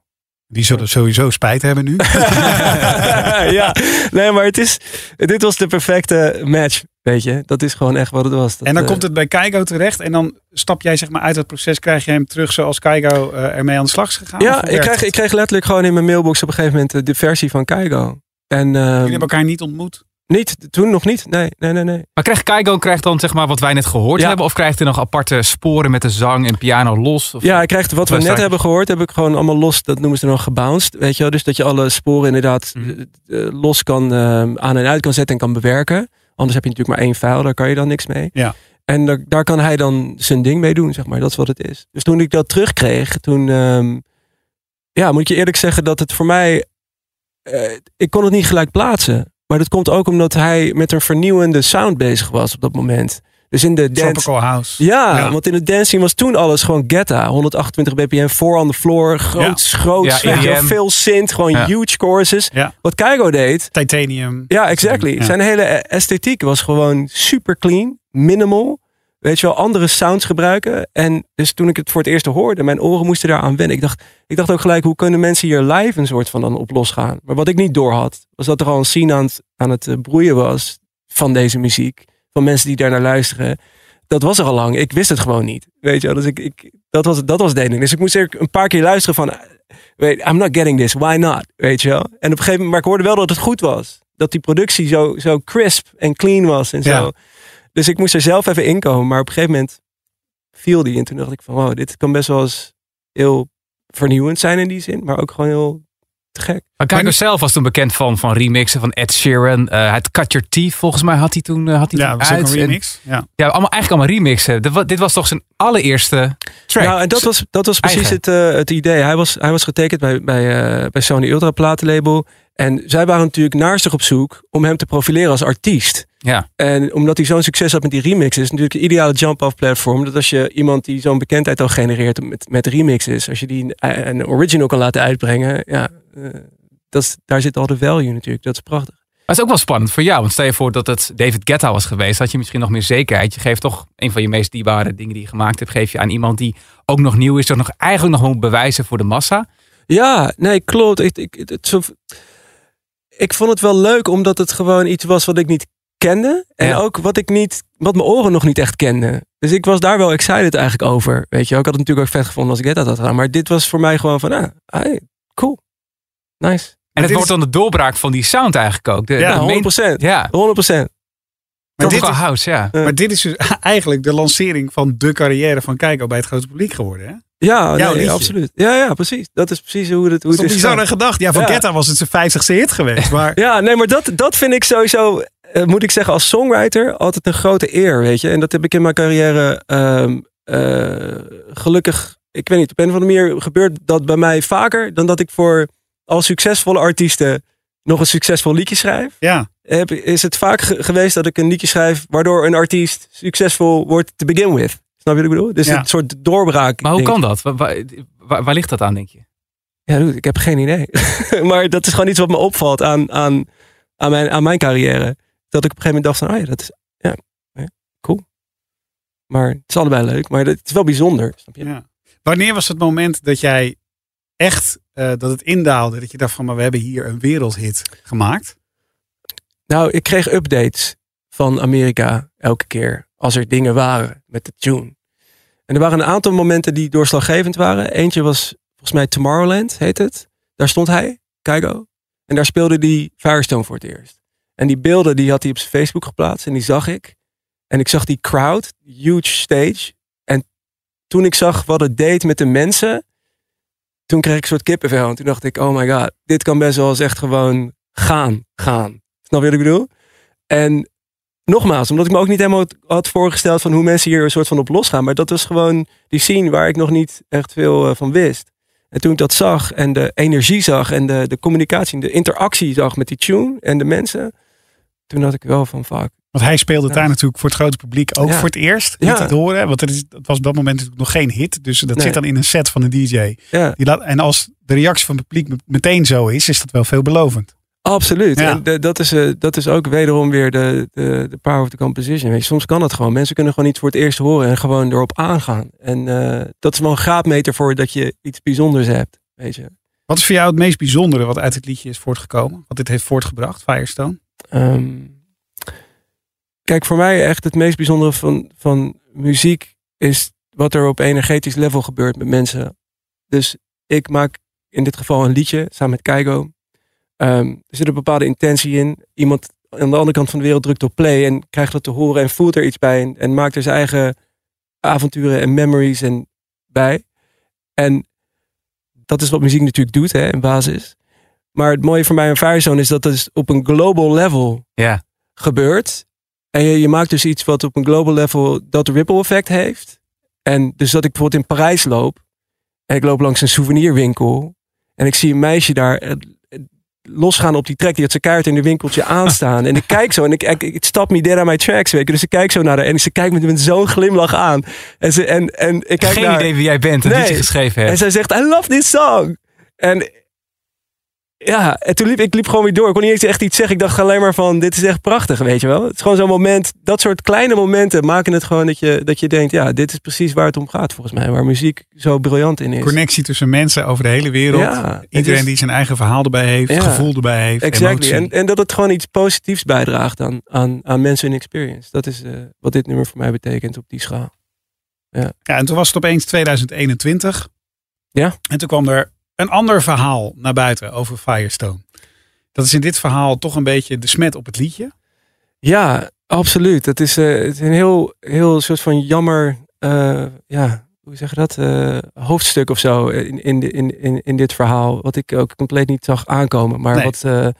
Speaker 6: Die zullen sowieso spijt hebben nu. (laughs)
Speaker 10: ja, nee, maar het is, dit was de perfecte match, weet je. Dat is gewoon echt wat het was. Dat,
Speaker 6: en dan
Speaker 10: eh,
Speaker 6: komt het bij Keigo terecht en dan stap jij zeg maar uit het proces, krijg je hem terug zoals Keigo eh, ermee aan de slag is gegaan?
Speaker 10: Ja, ik kreeg,
Speaker 6: het?
Speaker 10: ik kreeg letterlijk gewoon in mijn mailbox op een gegeven moment eh, de versie van Keigo. En, ehm,
Speaker 6: Jullie hebben elkaar niet ontmoet?
Speaker 10: Niet, toen nog niet. Nee, nee, nee. nee.
Speaker 7: Maar krijgt Keigo krijgt dan zeg maar wat wij net gehoord
Speaker 10: Ja.
Speaker 7: hebben? Of krijgt hij nog aparte sporen met de zang en piano los? Of...
Speaker 10: Ja, hij krijgt wat we net hebben gehoord, heb ik gewoon allemaal los, dat noemen ze dan gebounced. Weet je wel? Dus dat je alle sporen inderdaad
Speaker 7: Mhm.
Speaker 10: eh, eh, los kan, ehm, aan en uit kan zetten en kan bewerken. Anders heb je natuurlijk maar één file, daar kan je dan niks mee.
Speaker 6: Ja.
Speaker 10: En daar, daar kan hij dan zijn ding mee doen, zeg maar. Dat is wat het is. Dus toen ik dat terugkreeg, toen... ehm, ja, moet ik je eerlijk zeggen dat het voor mij... eh, ik kon het niet gelijk plaatsen. Maar dat komt ook omdat hij met een vernieuwende sound bezig was op dat moment. Dus in de dance...
Speaker 6: Tropical House.
Speaker 10: Ja,
Speaker 6: Ja.
Speaker 10: want in de dancing was toen alles gewoon Getta. 128 bpm, four on the floor, groot, groot,
Speaker 7: Ja, EDM.
Speaker 10: veel synth, gewoon huge choruses. Wat Keigo deed,
Speaker 6: Titanium.
Speaker 10: ja, exactly. Zijn hele esthetiek was gewoon super clean, minimal. Weet je wel, andere sounds gebruiken. En dus toen ik het voor het eerst hoorde, mijn oren moesten daaraan wennen. Ik dacht, ik dacht ook gelijk, hoe kunnen mensen hier live een soort van dan op losgaan? Maar wat ik niet doorhad, was dat er al een scene aan het, aan het eh, broeien was van deze muziek. Van mensen die daar naar luisteren. Dat was er al lang. Ik wist het gewoon niet. Weet je wel, dus ik, ik, dat, was, dat was het. Dus ik moest er een paar keer luisteren van, weet, I'm not getting this, why not? Weet je wel. En op een gegeven moment, maar ik hoorde wel dat het goed was. Dat die productie zo, zo crisp en clean was en zo.
Speaker 6: Ja.
Speaker 10: Dus ik moest er zelf even inkomen. Maar op een gegeven moment viel die. En toen dacht ik van, wow, dit kan best wel eens heel vernieuwend zijn in die zin. Maar ook gewoon heel te gek.
Speaker 7: Maar Keigo zelf was toen bekend van, van remixen van Ed Sheeran. Eh het Cut Your Teeth volgens mij had hij toen, eh, had hij
Speaker 6: Ja,
Speaker 7: toen
Speaker 6: was ook een
Speaker 7: En-
Speaker 6: remix. Ja.
Speaker 7: ja, allemaal, eigenlijk allemaal remixen. Dit wa- dit was toch zijn allereerste track?
Speaker 10: Nou, en dat was, dat was precies het, eh, het idee. Hij was, hij was getekend bij, bij, eh, bij Sony Ultra platenlabel. En zij waren natuurlijk naastig op zoek om hem te profileren als artiest.
Speaker 7: Ja.
Speaker 10: En omdat hij zo'n succes had met die remixes, is het natuurlijk een ideale jump-off platform. Dat als je iemand die zo'n bekendheid al genereert met, met remixes, als je die een, een original kan laten uitbrengen, ja, dat is, daar zit al de value natuurlijk. Dat is prachtig.
Speaker 7: Maar het is ook wel spannend voor jou. Want stel je voor dat het David Guetta was geweest. Had je misschien nog meer zekerheid. Je geeft toch een van je meest dierbare dingen die je gemaakt hebt. Geef je aan iemand die ook nog nieuw is. Dat nog eigenlijk nog moet bewijzen voor de massa.
Speaker 10: Ja, nee, klopt. Ik, ik, het, zo, ik vond het wel leuk omdat het gewoon iets was wat ik niet kende. En
Speaker 7: Ja.
Speaker 10: ook wat ik niet, wat mijn oren nog niet echt kenden. Dus ik was daar wel excited eigenlijk over. Weet je, ik had het natuurlijk ook vet gevonden als ik dat had gedaan. Maar dit was voor mij gewoon van, ah, hey, cool. Nice.
Speaker 7: En het wordt dan de doorbraak van die sound eigenlijk ook. De,
Speaker 10: Ja,
Speaker 7: de main-
Speaker 10: 100%.
Speaker 7: Ja,
Speaker 10: 100%.
Speaker 6: Maar dit,
Speaker 7: House, ja.
Speaker 6: maar dit is dus (laughs) eigenlijk de lancering van de carrière van Keigo bij het grote publiek geworden. Hè?
Speaker 10: Ja,
Speaker 6: Jouw
Speaker 10: nee, absoluut. Ja, ja, precies. Dat is precies hoe het, hoe
Speaker 6: Dat
Speaker 10: het
Speaker 6: is bizarre
Speaker 10: gegaan.
Speaker 6: gedachte. Ja, van
Speaker 10: Ja.
Speaker 6: Getta was het zijn vijftigste hit geweest. (laughs) Maar
Speaker 10: Ja, nee, maar dat, dat vind ik sowieso, eh, moet ik zeggen, als songwriter altijd een grote eer, weet je. En dat heb ik in mijn carrière ehm, eh, gelukkig, ik weet niet, op een of andere manier gebeurt dat bij mij vaker dan dat ik voor al succesvolle artiesten nog een succesvol liedje schrijf.
Speaker 6: ja,
Speaker 10: Heb, is het vaak ge- geweest dat ik een liedje schrijf waardoor een artiest succesvol wordt to begin with. Snap je wat ik bedoel? Dus
Speaker 7: Ja.
Speaker 10: een soort doorbraak.
Speaker 7: Maar hoe kan dat? Waar, waar, ligt dat aan, denk je?
Speaker 10: Ja, dude, ik heb geen idee. (laughs) maar dat is gewoon iets wat me opvalt aan, aan, aan, mijn, aan mijn carrière. Dat ik op een gegeven moment dacht van, ah ja, dat is, ja, hè, cool. Maar het is allebei leuk, maar het is wel bijzonder. Snap je?
Speaker 6: Ja. Wanneer was het moment dat jij echt, eh, dat het indaalde, dat je dacht van, maar we hebben hier een wereldhit gemaakt?
Speaker 10: Nou, ik kreeg updates van Amerika elke keer als er dingen waren met de tune. En er waren een aantal momenten die doorslaggevend waren. Eentje was volgens mij Tomorrowland, heet het. Daar stond hij, Keigo. En daar speelde hij Firestone voor het eerst. En die beelden die had hij op zijn Facebook geplaatst en die zag ik. En ik zag die crowd, huge stage. En toen ik zag wat het deed met de mensen, toen kreeg ik een soort kippenvel. En toen dacht ik, oh my god, dit kan best wel eens echt gewoon gaan, gaan. Snap je wat ik bedoel? En nogmaals, omdat ik me ook niet helemaal had voorgesteld van hoe mensen hier een soort van op losgaan. Maar dat was gewoon die scene waar ik nog niet echt veel eh, van wist. En toen ik dat zag en de energie zag en de, de communicatie, de interactie zag met die tune en de mensen. Toen had ik wel van fuck.
Speaker 6: Want hij speelde
Speaker 10: Ja.
Speaker 6: daar natuurlijk voor het grote publiek ook
Speaker 10: Ja.
Speaker 6: voor het eerst.
Speaker 10: Ja.
Speaker 6: Niet te horen, want het, is, het was op dat moment natuurlijk nog geen hit. Dus dat
Speaker 10: Nee.
Speaker 6: zit dan in een set van de DJ.
Speaker 10: Ja.
Speaker 6: Die laat, en als de reactie van het publiek meteen zo is, is dat wel veelbelovend.
Speaker 10: Absoluut.
Speaker 6: Ja.
Speaker 10: En de- dat, is, eh, dat is ook wederom weer de, de, de power of the composition. Weet je, soms kan het gewoon. Mensen kunnen gewoon iets voor het eerst horen en gewoon erop aangaan. En eh, dat is wel een graadmeter voor dat je iets bijzonders hebt. Weet je.
Speaker 6: Wat is voor jou het meest bijzondere wat uit het liedje is voortgekomen? Wat dit heeft voortgebracht, Firestone?
Speaker 10: Ehm, kijk, voor mij echt het meest bijzondere van, van muziek is wat er op energetisch level gebeurt met mensen. Dus ik maak in dit geval een liedje samen met Keigo. Ehm, er zit een bepaalde intentie in. Iemand aan de andere kant van de wereld drukt op play en krijgt dat te horen en voelt er iets bij en, en maakt er zijn eigen avonturen en memories en bij. En dat is wat muziek natuurlijk doet, hè, in basis. Maar het mooie voor mij aan Firezone is dat het op een global level
Speaker 7: Ja.
Speaker 10: gebeurt. En je, je maakt dus iets wat op een global level dat ripple effect heeft. En dus dat ik bijvoorbeeld in Parijs loop. En ik loop langs een souvenirwinkel. En ik zie een meisje daar eh, losgaan op die trek. Die had zijn kaart in de winkeltje (laughs) aanstaan. En ik kijk zo en ik, ik, ik stap me dead aan mijn tracks. Weet. Dus ik kijk zo naar haar. En ze kijkt me met zo'n glimlach aan. En, ze, en, en ik kijk
Speaker 7: Geen
Speaker 10: naar,
Speaker 7: idee wie jij bent en
Speaker 10: Nee.
Speaker 7: wie je geschreven
Speaker 10: en
Speaker 7: hebt.
Speaker 10: zij zegt, I love this song. En ja, en toen liep ik liep gewoon weer door. Ik kon niet eens echt iets zeggen. Ik dacht alleen maar van, dit is echt prachtig, weet je wel. Het is gewoon zo'n moment, dat soort kleine momenten maken het gewoon dat je, dat je denkt, ja, dit is precies waar het om gaat volgens mij. Waar muziek zo briljant in is.
Speaker 6: Connectie tussen mensen over de hele wereld.
Speaker 10: Ja,
Speaker 6: Iedereen
Speaker 10: is-
Speaker 6: die zijn eigen verhaal erbij heeft,
Speaker 10: Ja.
Speaker 6: gevoel erbij heeft,
Speaker 10: Exactly.
Speaker 6: emotie.
Speaker 10: En, en dat het gewoon iets positiefs bijdraagt aan, aan, aan mensen in experience. Dat is eh, wat dit nummer voor mij betekent op die schaal. Ja.
Speaker 6: Ja, en toen was het opeens 2021.
Speaker 10: Ja.
Speaker 6: En toen kwam er een ander verhaal naar buiten over Firestone. Dat is in dit verhaal toch een beetje de smet op het liedje.
Speaker 10: Ja, absoluut. Het is, eh, het is een heel, heel soort van jammer, eh, ja, hoe zeg je dat, eh, hoofdstuk of zo in, in, de- in, in, in dit verhaal. Wat ik ook compleet niet zag aankomen, maar
Speaker 6: Nee.
Speaker 10: wat,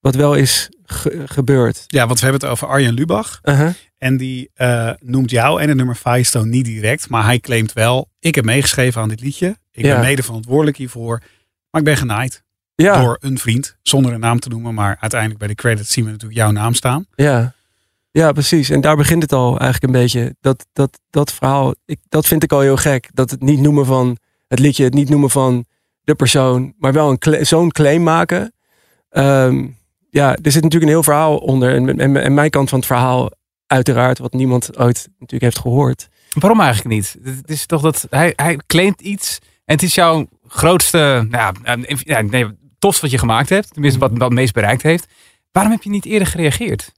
Speaker 10: wat wel is ge- gebeurd.
Speaker 6: Ja, want we hebben het over Arjen Lubach.
Speaker 10: Uh-huh.
Speaker 6: En die eh, noemt jou en het nummer Firestone niet direct. Maar hij claimt wel, ik heb meegeschreven aan dit liedje. Ik
Speaker 10: Ja.
Speaker 6: ben mede verantwoordelijk hiervoor. Maar ik ben genaaid
Speaker 10: Ja,
Speaker 6: door een vriend. Zonder een naam te noemen. Maar uiteindelijk bij de credits zien we natuurlijk jouw naam staan.
Speaker 10: ja. ja, precies. En daar begint het al eigenlijk een beetje. Dat, dat, dat verhaal, ik, dat vind ik al heel gek. Dat het niet noemen van het liedje, het niet noemen van de persoon, maar wel een zo'n claim maken. Ehm, ja, er zit natuurlijk een heel verhaal onder. En, en, en mijn kant van het verhaal, uiteraard, wat niemand ooit natuurlijk heeft gehoord.
Speaker 7: Waarom eigenlijk niet? Het is toch dat hij, hij claimt iets en het is jouw grootste, nou, ja, eh, nee, tofst wat je gemaakt hebt. Tenminste, wat, wat het meest bereikt heeft. Waarom heb je niet eerder gereageerd?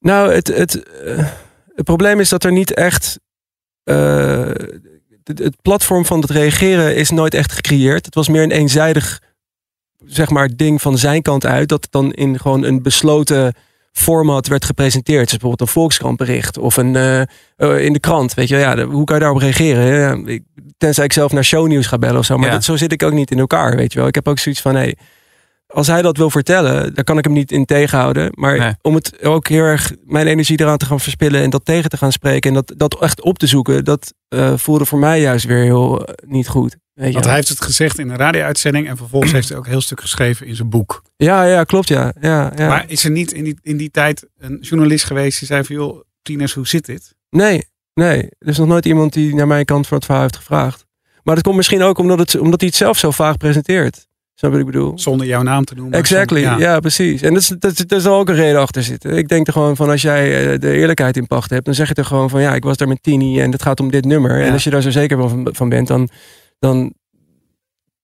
Speaker 10: Nou, het, het, eh, het probleem is dat er niet echt. eh, het, het platform van het reageren is nooit echt gecreëerd. Het was meer een eenzijdig zeg maar, ding van zijn kant uit. Dat dan in gewoon een besloten format werd gepresenteerd. Dus bijvoorbeeld een Volkskrant of een, eh, eh, in de krant. Weet je, ja, de- hoe kan je daarop reageren? Ja, ik, tenzij ik zelf naar shownieuws ga bellen of zo. Maar
Speaker 7: Ja.
Speaker 10: dat, zo zit ik ook niet in elkaar, weet je wel. Ik heb ook zoiets van, hey, als hij dat wil vertellen, dan kan ik hem niet in tegenhouden. Maar
Speaker 7: Nee.
Speaker 10: om het ook heel erg mijn energie eraan te gaan verspillen en dat tegen te gaan spreken en dat, dat echt op te zoeken, dat eh, voelde voor mij juist weer heel eh, niet goed. Weet je
Speaker 6: Want hij heeft het gezegd in een radio-uitzending. En vervolgens heeft hij ook een heel stuk geschreven in zijn boek.
Speaker 10: Ja, ja, klopt, ja. ja, ja.
Speaker 6: Maar is er niet in die, in die tijd een journalist geweest die zei van... joh, tieners, hoe zit dit?
Speaker 10: Nee, Nee, er is nog nooit iemand die naar mijn kant van het verhaal heeft gevraagd. Maar dat komt misschien ook omdat, het, omdat hij het zelf zo vaag presenteert. Snap wat ik bedoel?
Speaker 6: Zonder jouw naam te noemen.
Speaker 10: Exactly, ja. precies. En dat is, dat, is- daar zal ook een reden achter zitten. Ik denk er gewoon van, als jij eh, de eerlijkheid in pacht hebt, dan zeg je er gewoon van, ja, ik was daar met Tini en het gaat om dit nummer. En als je daar zo zeker van, van bent, dan, dan,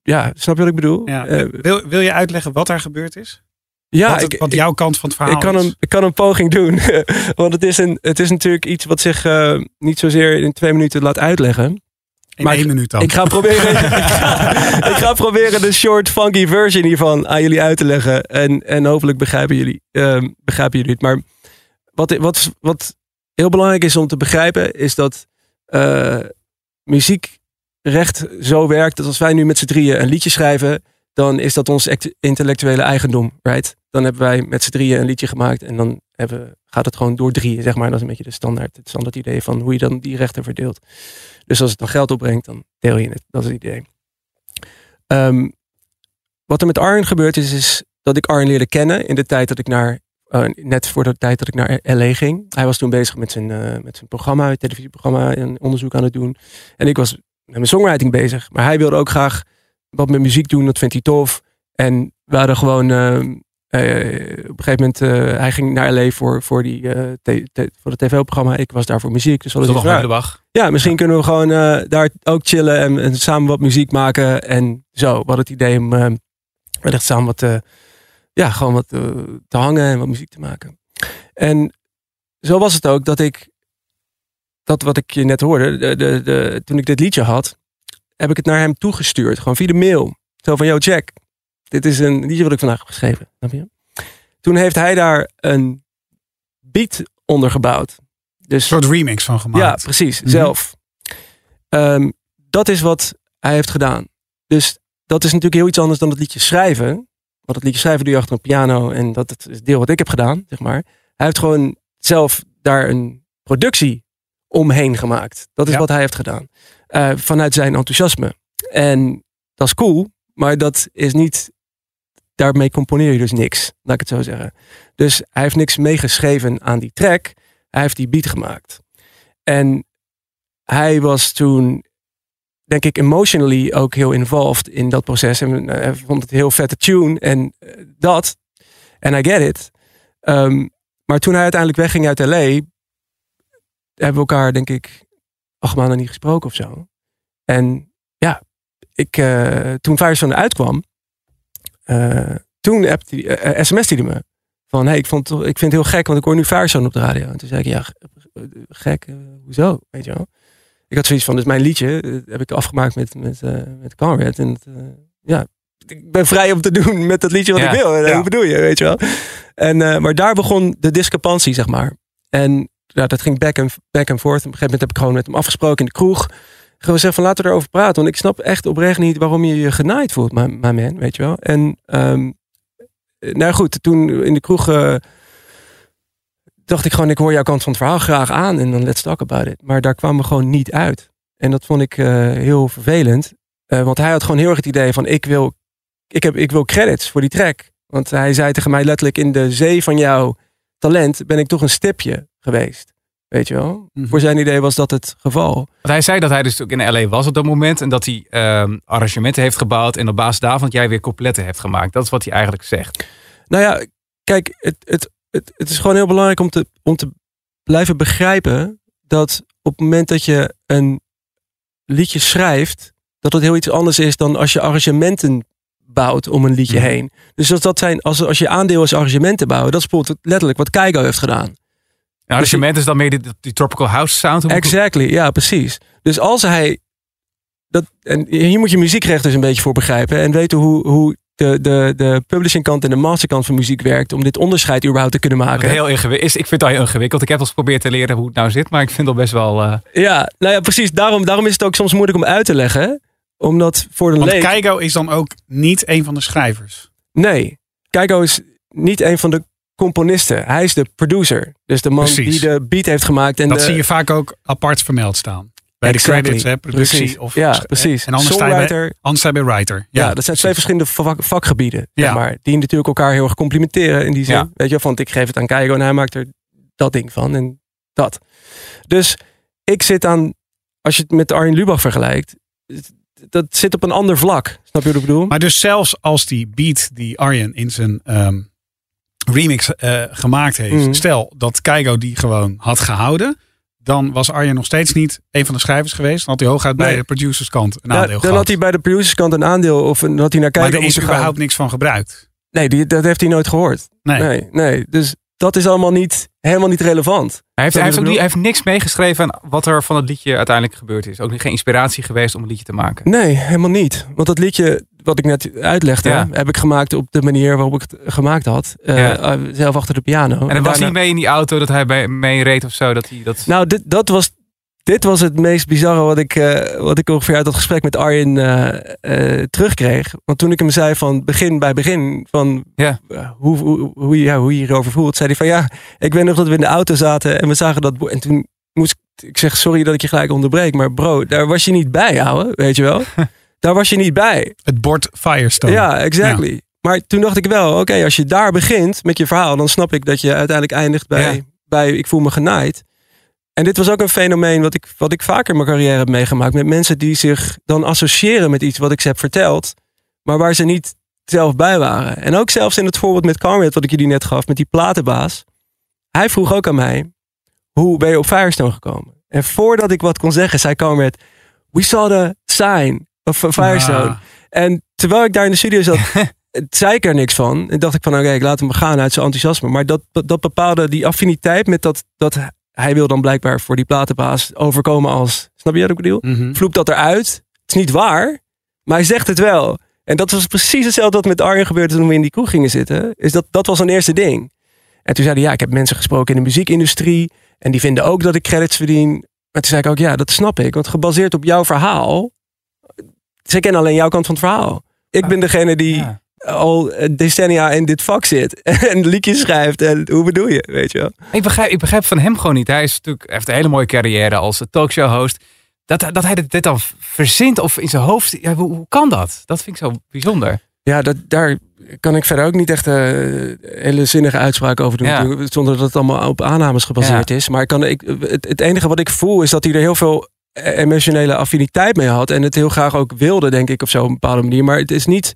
Speaker 10: ja, snap je wat ik bedoel?
Speaker 6: Ja.
Speaker 10: Eh,
Speaker 6: wil, wil je uitleggen wat daar gebeurd is?
Speaker 10: ja,
Speaker 6: wat, het- wat jouw kant van het verhaal
Speaker 10: ik kan,
Speaker 6: is?
Speaker 10: een, ik kan een poging doen. (laughs) Want het is, een, het is natuurlijk iets wat zich eh, niet zozeer in twee minuten laat uitleggen.
Speaker 6: In
Speaker 10: maar
Speaker 6: één minuut dan.
Speaker 10: Ik ga, proberen, (laughs) ik, ga, ik ga proberen de short funky version hiervan aan jullie uit te leggen. En, en hopelijk begrijpen jullie, ehm, begrijpen jullie het. Maar wat, wat, wat heel belangrijk is om te begrijpen, is dat eh, muziekrecht zo werkt dat als wij nu met z'n drieën een liedje schrijven, dan is dat ons intellectuele eigendom, right? Dan hebben wij met z'n drieën een liedje gemaakt en dan hebben, gaat het gewoon door drieën, zeg maar. Dat is een beetje de standaard, het standaard idee van hoe je dan die rechten verdeelt. Dus als het dan geld opbrengt, dan deel je het. Dat is het idee. Ehm, wat er met Arjen gebeurd is, is dat ik Arjen leerde kennen in de tijd dat ik naar, eh, net voor de tijd dat ik naar LA ging. Hij was toen bezig met zijn, eh, met zijn programma, televisieprogramma, en onderzoek aan het doen. En ik was met mijn songwriting bezig. Maar hij wilde ook graag wat met muziek doen, dat vindt hij tof. En we hadden gewoon, ehm, eh, op een gegeven moment, eh, hij ging naar LA voor, voor, die, eh, voor het tv-programma. Ik was daar voor muziek. Dus zoiets van,
Speaker 7: middag.
Speaker 10: ja, misschien kunnen we gewoon eh, daar ook chillen en, en samen wat muziek maken. En zo, hadden het idee om eh, wellicht samen wat, eh, ja, gewoon wat eh, te hangen en wat muziek te maken. En zo was het ook dat ik, dat wat ik je net hoorde, de, de, de, toen ik dit liedje had, heb ik het naar hem toegestuurd. Gewoon via de mail. Zo van, yo Jack, dit is een liedje wat ik vandaag heb geschreven. Toen heeft hij daar een beat onder gebouwd. Dus,
Speaker 6: Een soort remix van gemaakt.
Speaker 10: ja, precies.
Speaker 6: Mhm.
Speaker 10: Zelf. Ehm, dat is wat hij heeft gedaan. Dus dat is natuurlijk heel iets anders dan het liedje schrijven. Want het liedje schrijven doe je achter een piano. En dat is het deel wat ik heb gedaan, zeg maar. Hij heeft gewoon zelf daar een productie omheen gemaakt. Dat is
Speaker 6: Ja.
Speaker 10: wat hij heeft gedaan. Eh, vanuit zijn enthousiasme. En dat is cool. Maar dat is niet... Daarmee componeer je dus niks. Laat ik het zo zeggen. Dus hij heeft niks meegeschreven aan die track. Hij heeft die beat gemaakt. En hij was toen, denk ik, emotionally ook heel involved in dat proces. En eh, hij vond het een heel vette tune en eh, dat. En I get it. Ehm, maar toen hij uiteindelijk wegging uit LA, hebben we elkaar, denk ik, acht maanden niet gesproken of zo. En ja, ik, eh, toen Firestone uitkwam, eh, toen appte eh, sms'te hij me. Van, hey, ik, vond, ik vind het heel gek, want ik hoor nu Firestone op de radio. En toen zei ik, ja, gek, hoezo? Weet je wel? Ik had zoiets van, is mijn liedje. Dat heb ik afgemaakt met, met, met Conrad. En ja, ik ben vrij om te doen met dat liedje wat
Speaker 7: Ja,
Speaker 10: ik wil.
Speaker 6: Ja.
Speaker 10: Hoe bedoel je, weet je wel? En, maar daar begon de discrepantie, zeg maar. En ja, dat ging back and, back and forth. En op een gegeven moment heb ik gewoon met hem afgesproken in de kroeg. Gewoon zeggen van, laten we erover praten. Want ik snap echt oprecht niet waarom je je genaaid voelt, mijn man, weet je wel. En ehm, nou goed, toen in de kroeg eh, dacht ik gewoon, ik hoor jouw kant van het verhaal graag aan. En dan let's talk about it. Maar daar kwamen we gewoon niet uit. En dat vond ik eh, heel vervelend. Eh, want hij had gewoon heel erg het idee van, ik wil, ik, heb, ik wil credits voor die track. Want hij zei tegen mij letterlijk, in de zee van jouw talent ben ik toch een stipje geweest. Weet je wel?
Speaker 6: Mhm.
Speaker 10: Voor zijn idee was dat het geval.
Speaker 7: Want hij zei dat hij dus ook in LA was op dat moment. En dat hij ehm, arrangementen heeft gebouwd. En op basis daarvan jij weer coupletten hebt gemaakt. Dat is wat hij eigenlijk zegt.
Speaker 10: Nou ja, kijk, het, het, het, het is gewoon heel belangrijk om te, om te blijven begrijpen dat op het moment dat je een liedje schrijft, dat het heel iets anders is dan als je arrangementen bouwt om een liedje
Speaker 7: Mhm.
Speaker 10: heen. Dus als dat zijn, als, als je aandeel is arrangementen bouwen, dat is bijvoorbeeld letterlijk wat Keigo heeft gedaan.
Speaker 7: Nou, arrangement is dan meer die, die tropical house sound.
Speaker 10: Exactly, ja, precies. Dus als hij. Dat, en hier moet je muziekrecht dus een beetje voor begrijpen. En weten hoe, hoe de, de, de publishing kant en de masterkant van muziek werkt. Om dit onderscheid überhaupt te kunnen maken.
Speaker 7: heel ingewikkeld is. Ik vind het al heel ingewikkeld. Ik heb al eens geprobeerd te leren hoe het nou zit. Maar ik vind het best wel... eh,
Speaker 10: Ja, nou ja, precies. Daarom, daarom is het ook soms moeilijk om uit te leggen. Omdat voor een
Speaker 6: Want
Speaker 10: leek...
Speaker 6: Keigo is dan ook niet een van de schrijvers.
Speaker 10: Nee, Keiko is niet een van de componisten. Hij is de producer. Dus de man
Speaker 6: Precies.
Speaker 10: die de beat heeft gemaakt. En
Speaker 6: dat
Speaker 10: de,
Speaker 6: zie je vaak ook apart vermeld staan. Bij
Speaker 10: Exactly.
Speaker 6: de credits, hè, productie.
Speaker 10: Precies.
Speaker 6: Of,
Speaker 10: Ja, precies.
Speaker 6: En anders sta, je bij,
Speaker 10: Songwriter.
Speaker 6: anders sta je bij writer.
Speaker 10: Ja, dat zijn twee verschillende vak- vakgebieden.
Speaker 6: Ja.
Speaker 10: Zeg maar, die natuurlijk elkaar heel erg complimenteren in die zin.
Speaker 7: Ja.
Speaker 10: Weet je, want ik geef het aan Keigo en hij maakt er dat ding van en dat. Dus ik zit aan, als je het met Arjen Lubach vergelijkt, dat zit op een ander vlak. Snap je wat ik bedoel?
Speaker 6: Maar dus zelfs als die beat die Arjen in zijn ehm, remix eh, gemaakt heeft.
Speaker 10: Mhm.
Speaker 6: Stel dat Keigo die gewoon had gehouden. Dan was Arjen nog steeds niet een van de schrijvers geweest. Dan had hij hooguit bij
Speaker 10: Nee.
Speaker 6: de producerskant een
Speaker 10: Ja,
Speaker 6: aandeel
Speaker 10: dan
Speaker 6: gehad.
Speaker 10: had hij bij de producerskant een aandeel of een, had hij naar
Speaker 6: maar
Speaker 10: kijken
Speaker 6: er is überhaupt niks van gebruikt.
Speaker 10: Nee, die, dat heeft hij nooit gehoord.
Speaker 6: Nee.
Speaker 10: nee, nee. Dus dat is allemaal niet, helemaal niet relevant.
Speaker 7: Hij heeft, hij, heeft ook niet,
Speaker 10: ik
Speaker 7: hij heeft niks meegeschreven aan wat er van het liedje uiteindelijk gebeurd is. Ook niet geen inspiratie geweest om een liedje te maken.
Speaker 10: Nee, helemaal niet. Want dat liedje, wat ik net uitlegde,
Speaker 7: Ja.
Speaker 10: heb ik gemaakt op de manier waarop ik het gemaakt had. Eh,
Speaker 7: Ja.
Speaker 10: eh, zelf achter de piano.
Speaker 7: En hij was
Speaker 10: daarna-
Speaker 7: niet mee in die auto dat hij bij, mee reed of zo. Dat hij dat...
Speaker 10: Nou, dit, dat was, dit was het meest bizarre wat ik, eh, wat ik ongeveer uit dat gesprek met Arjen eh, eh, terugkreeg. Want toen ik hem zei van begin bij begin, van
Speaker 7: Ja.
Speaker 10: hoe, hoe, hoe, je- ja, hoe je hierover voelt, zei hij van ja, ik weet nog dat we in de auto zaten en we zagen dat. En toen moest ik, ik zeg sorry dat ik je gelijk onderbreek, maar bro, daar was je niet bij, ouwe, weet je wel? (laughs) daar was je niet bij.
Speaker 6: Het bord Firestone.
Speaker 10: Ja, exactly. Maar toen dacht ik wel, oké, als je daar begint met je verhaal, dan snap ik dat je uiteindelijk eindigt bij,
Speaker 7: Ja.
Speaker 10: bij ik voel me genaaid. En dit was ook een fenomeen wat ik, wat ik vaker in mijn carrière heb meegemaakt. Met mensen die zich dan associëren met iets wat ik ze heb verteld, maar waar ze niet zelf bij waren. En ook zelfs in het voorbeeld met Carmet, wat ik jullie net gaf, met die platenbaas. Hij vroeg ook aan mij, hoe ben je op Firestone gekomen? En voordat ik wat kon zeggen, zei Carmet, we saw the sign of Firestone.
Speaker 6: Ah.
Speaker 10: En terwijl ik daar in de studio zat, (laughs) zei ik er niks van. En dacht ik van, oké, ik laat hem gaan uit zijn enthousiasme. Maar dat, dat bepaalde die affiniteit met dat, dat hij wil dan blijkbaar voor die platenbaas overkomen als, snap je wat ik bedoel?
Speaker 6: Mhm.
Speaker 10: Vloept dat eruit. Het is niet waar, maar hij zegt het wel. En dat was precies hetzelfde wat met Arjen gebeurde toen we in die kroeg gingen zitten. Is dat, dat was een eerste ding. En toen zei hij, ja, ik heb mensen gesproken in de muziekindustrie. En die vinden ook dat ik credits verdien. Maar toen zei ik ook, ja, dat snap ik. Want gebaseerd op jouw verhaal. Ze kennen alleen jouw kant van het verhaal. Ik ben degene die
Speaker 7: Ja.
Speaker 10: Al decennia in dit vak zit. (laughs) En liedjes schrijft. En hoe bedoel je, weet je wel?
Speaker 7: Ik begrijp, ik begrijp van hem gewoon niet. Hij is natuurlijk, heeft een hele mooie carrière als talkshow-host. Dat, dat hij dit, dan verzint of in zijn hoofd. Ja, hoe, hoe kan dat? Dat vind ik zo bijzonder.
Speaker 10: Ja, dat, daar kan ik verder ook niet echt eh, hele zinnige uitspraken over doen.
Speaker 7: Ja.
Speaker 10: Zonder dat het allemaal op aannames gebaseerd is. Maar ik kan, ik, het, het enige wat ik voel is dat hij er heel veel eh, emotionele affiniteit mee had. En het heel graag ook wilde, denk ik, op zo'n bepaalde manier. Maar het is niet...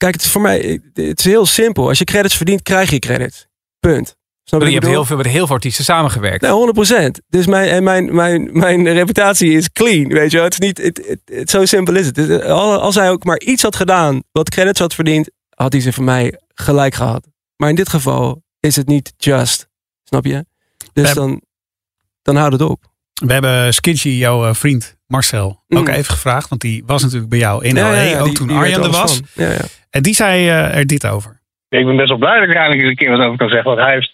Speaker 10: Kijk, het is voor mij het is heel simpel. Als je credits verdient, krijg je credits. Punt. Snap
Speaker 7: Je
Speaker 10: ik
Speaker 7: hebt heel veel met heel veel artiesten samengewerkt.
Speaker 10: Nee, 100%. Dus mijn, en mijn, mijn, mijn reputatie is clean. Weet je wel? Het is niet. Het, het, het- zo simpel is het. Als hij ook maar iets had gedaan wat credits had verdiend, had hij ze voor mij gelijk gehad. Maar in dit geval is het niet just. Snap je? Dus dan, dan houdt het op.
Speaker 6: We hebben Skitchy, jouw eh, vriend Marcel, ook
Speaker 10: Mm.
Speaker 6: even gevraagd. Want die was natuurlijk bij jou in
Speaker 10: Ja,
Speaker 6: LA.
Speaker 10: ja, ja,
Speaker 6: ook
Speaker 10: die-
Speaker 6: toen
Speaker 10: die
Speaker 6: Arjen er was.
Speaker 10: van. Ja, ja.
Speaker 6: En die zei eh, er dit over.
Speaker 3: Ik ben best wel blij dat ik er eindelijk eens een keer wat over kan zeggen. Want hij heeft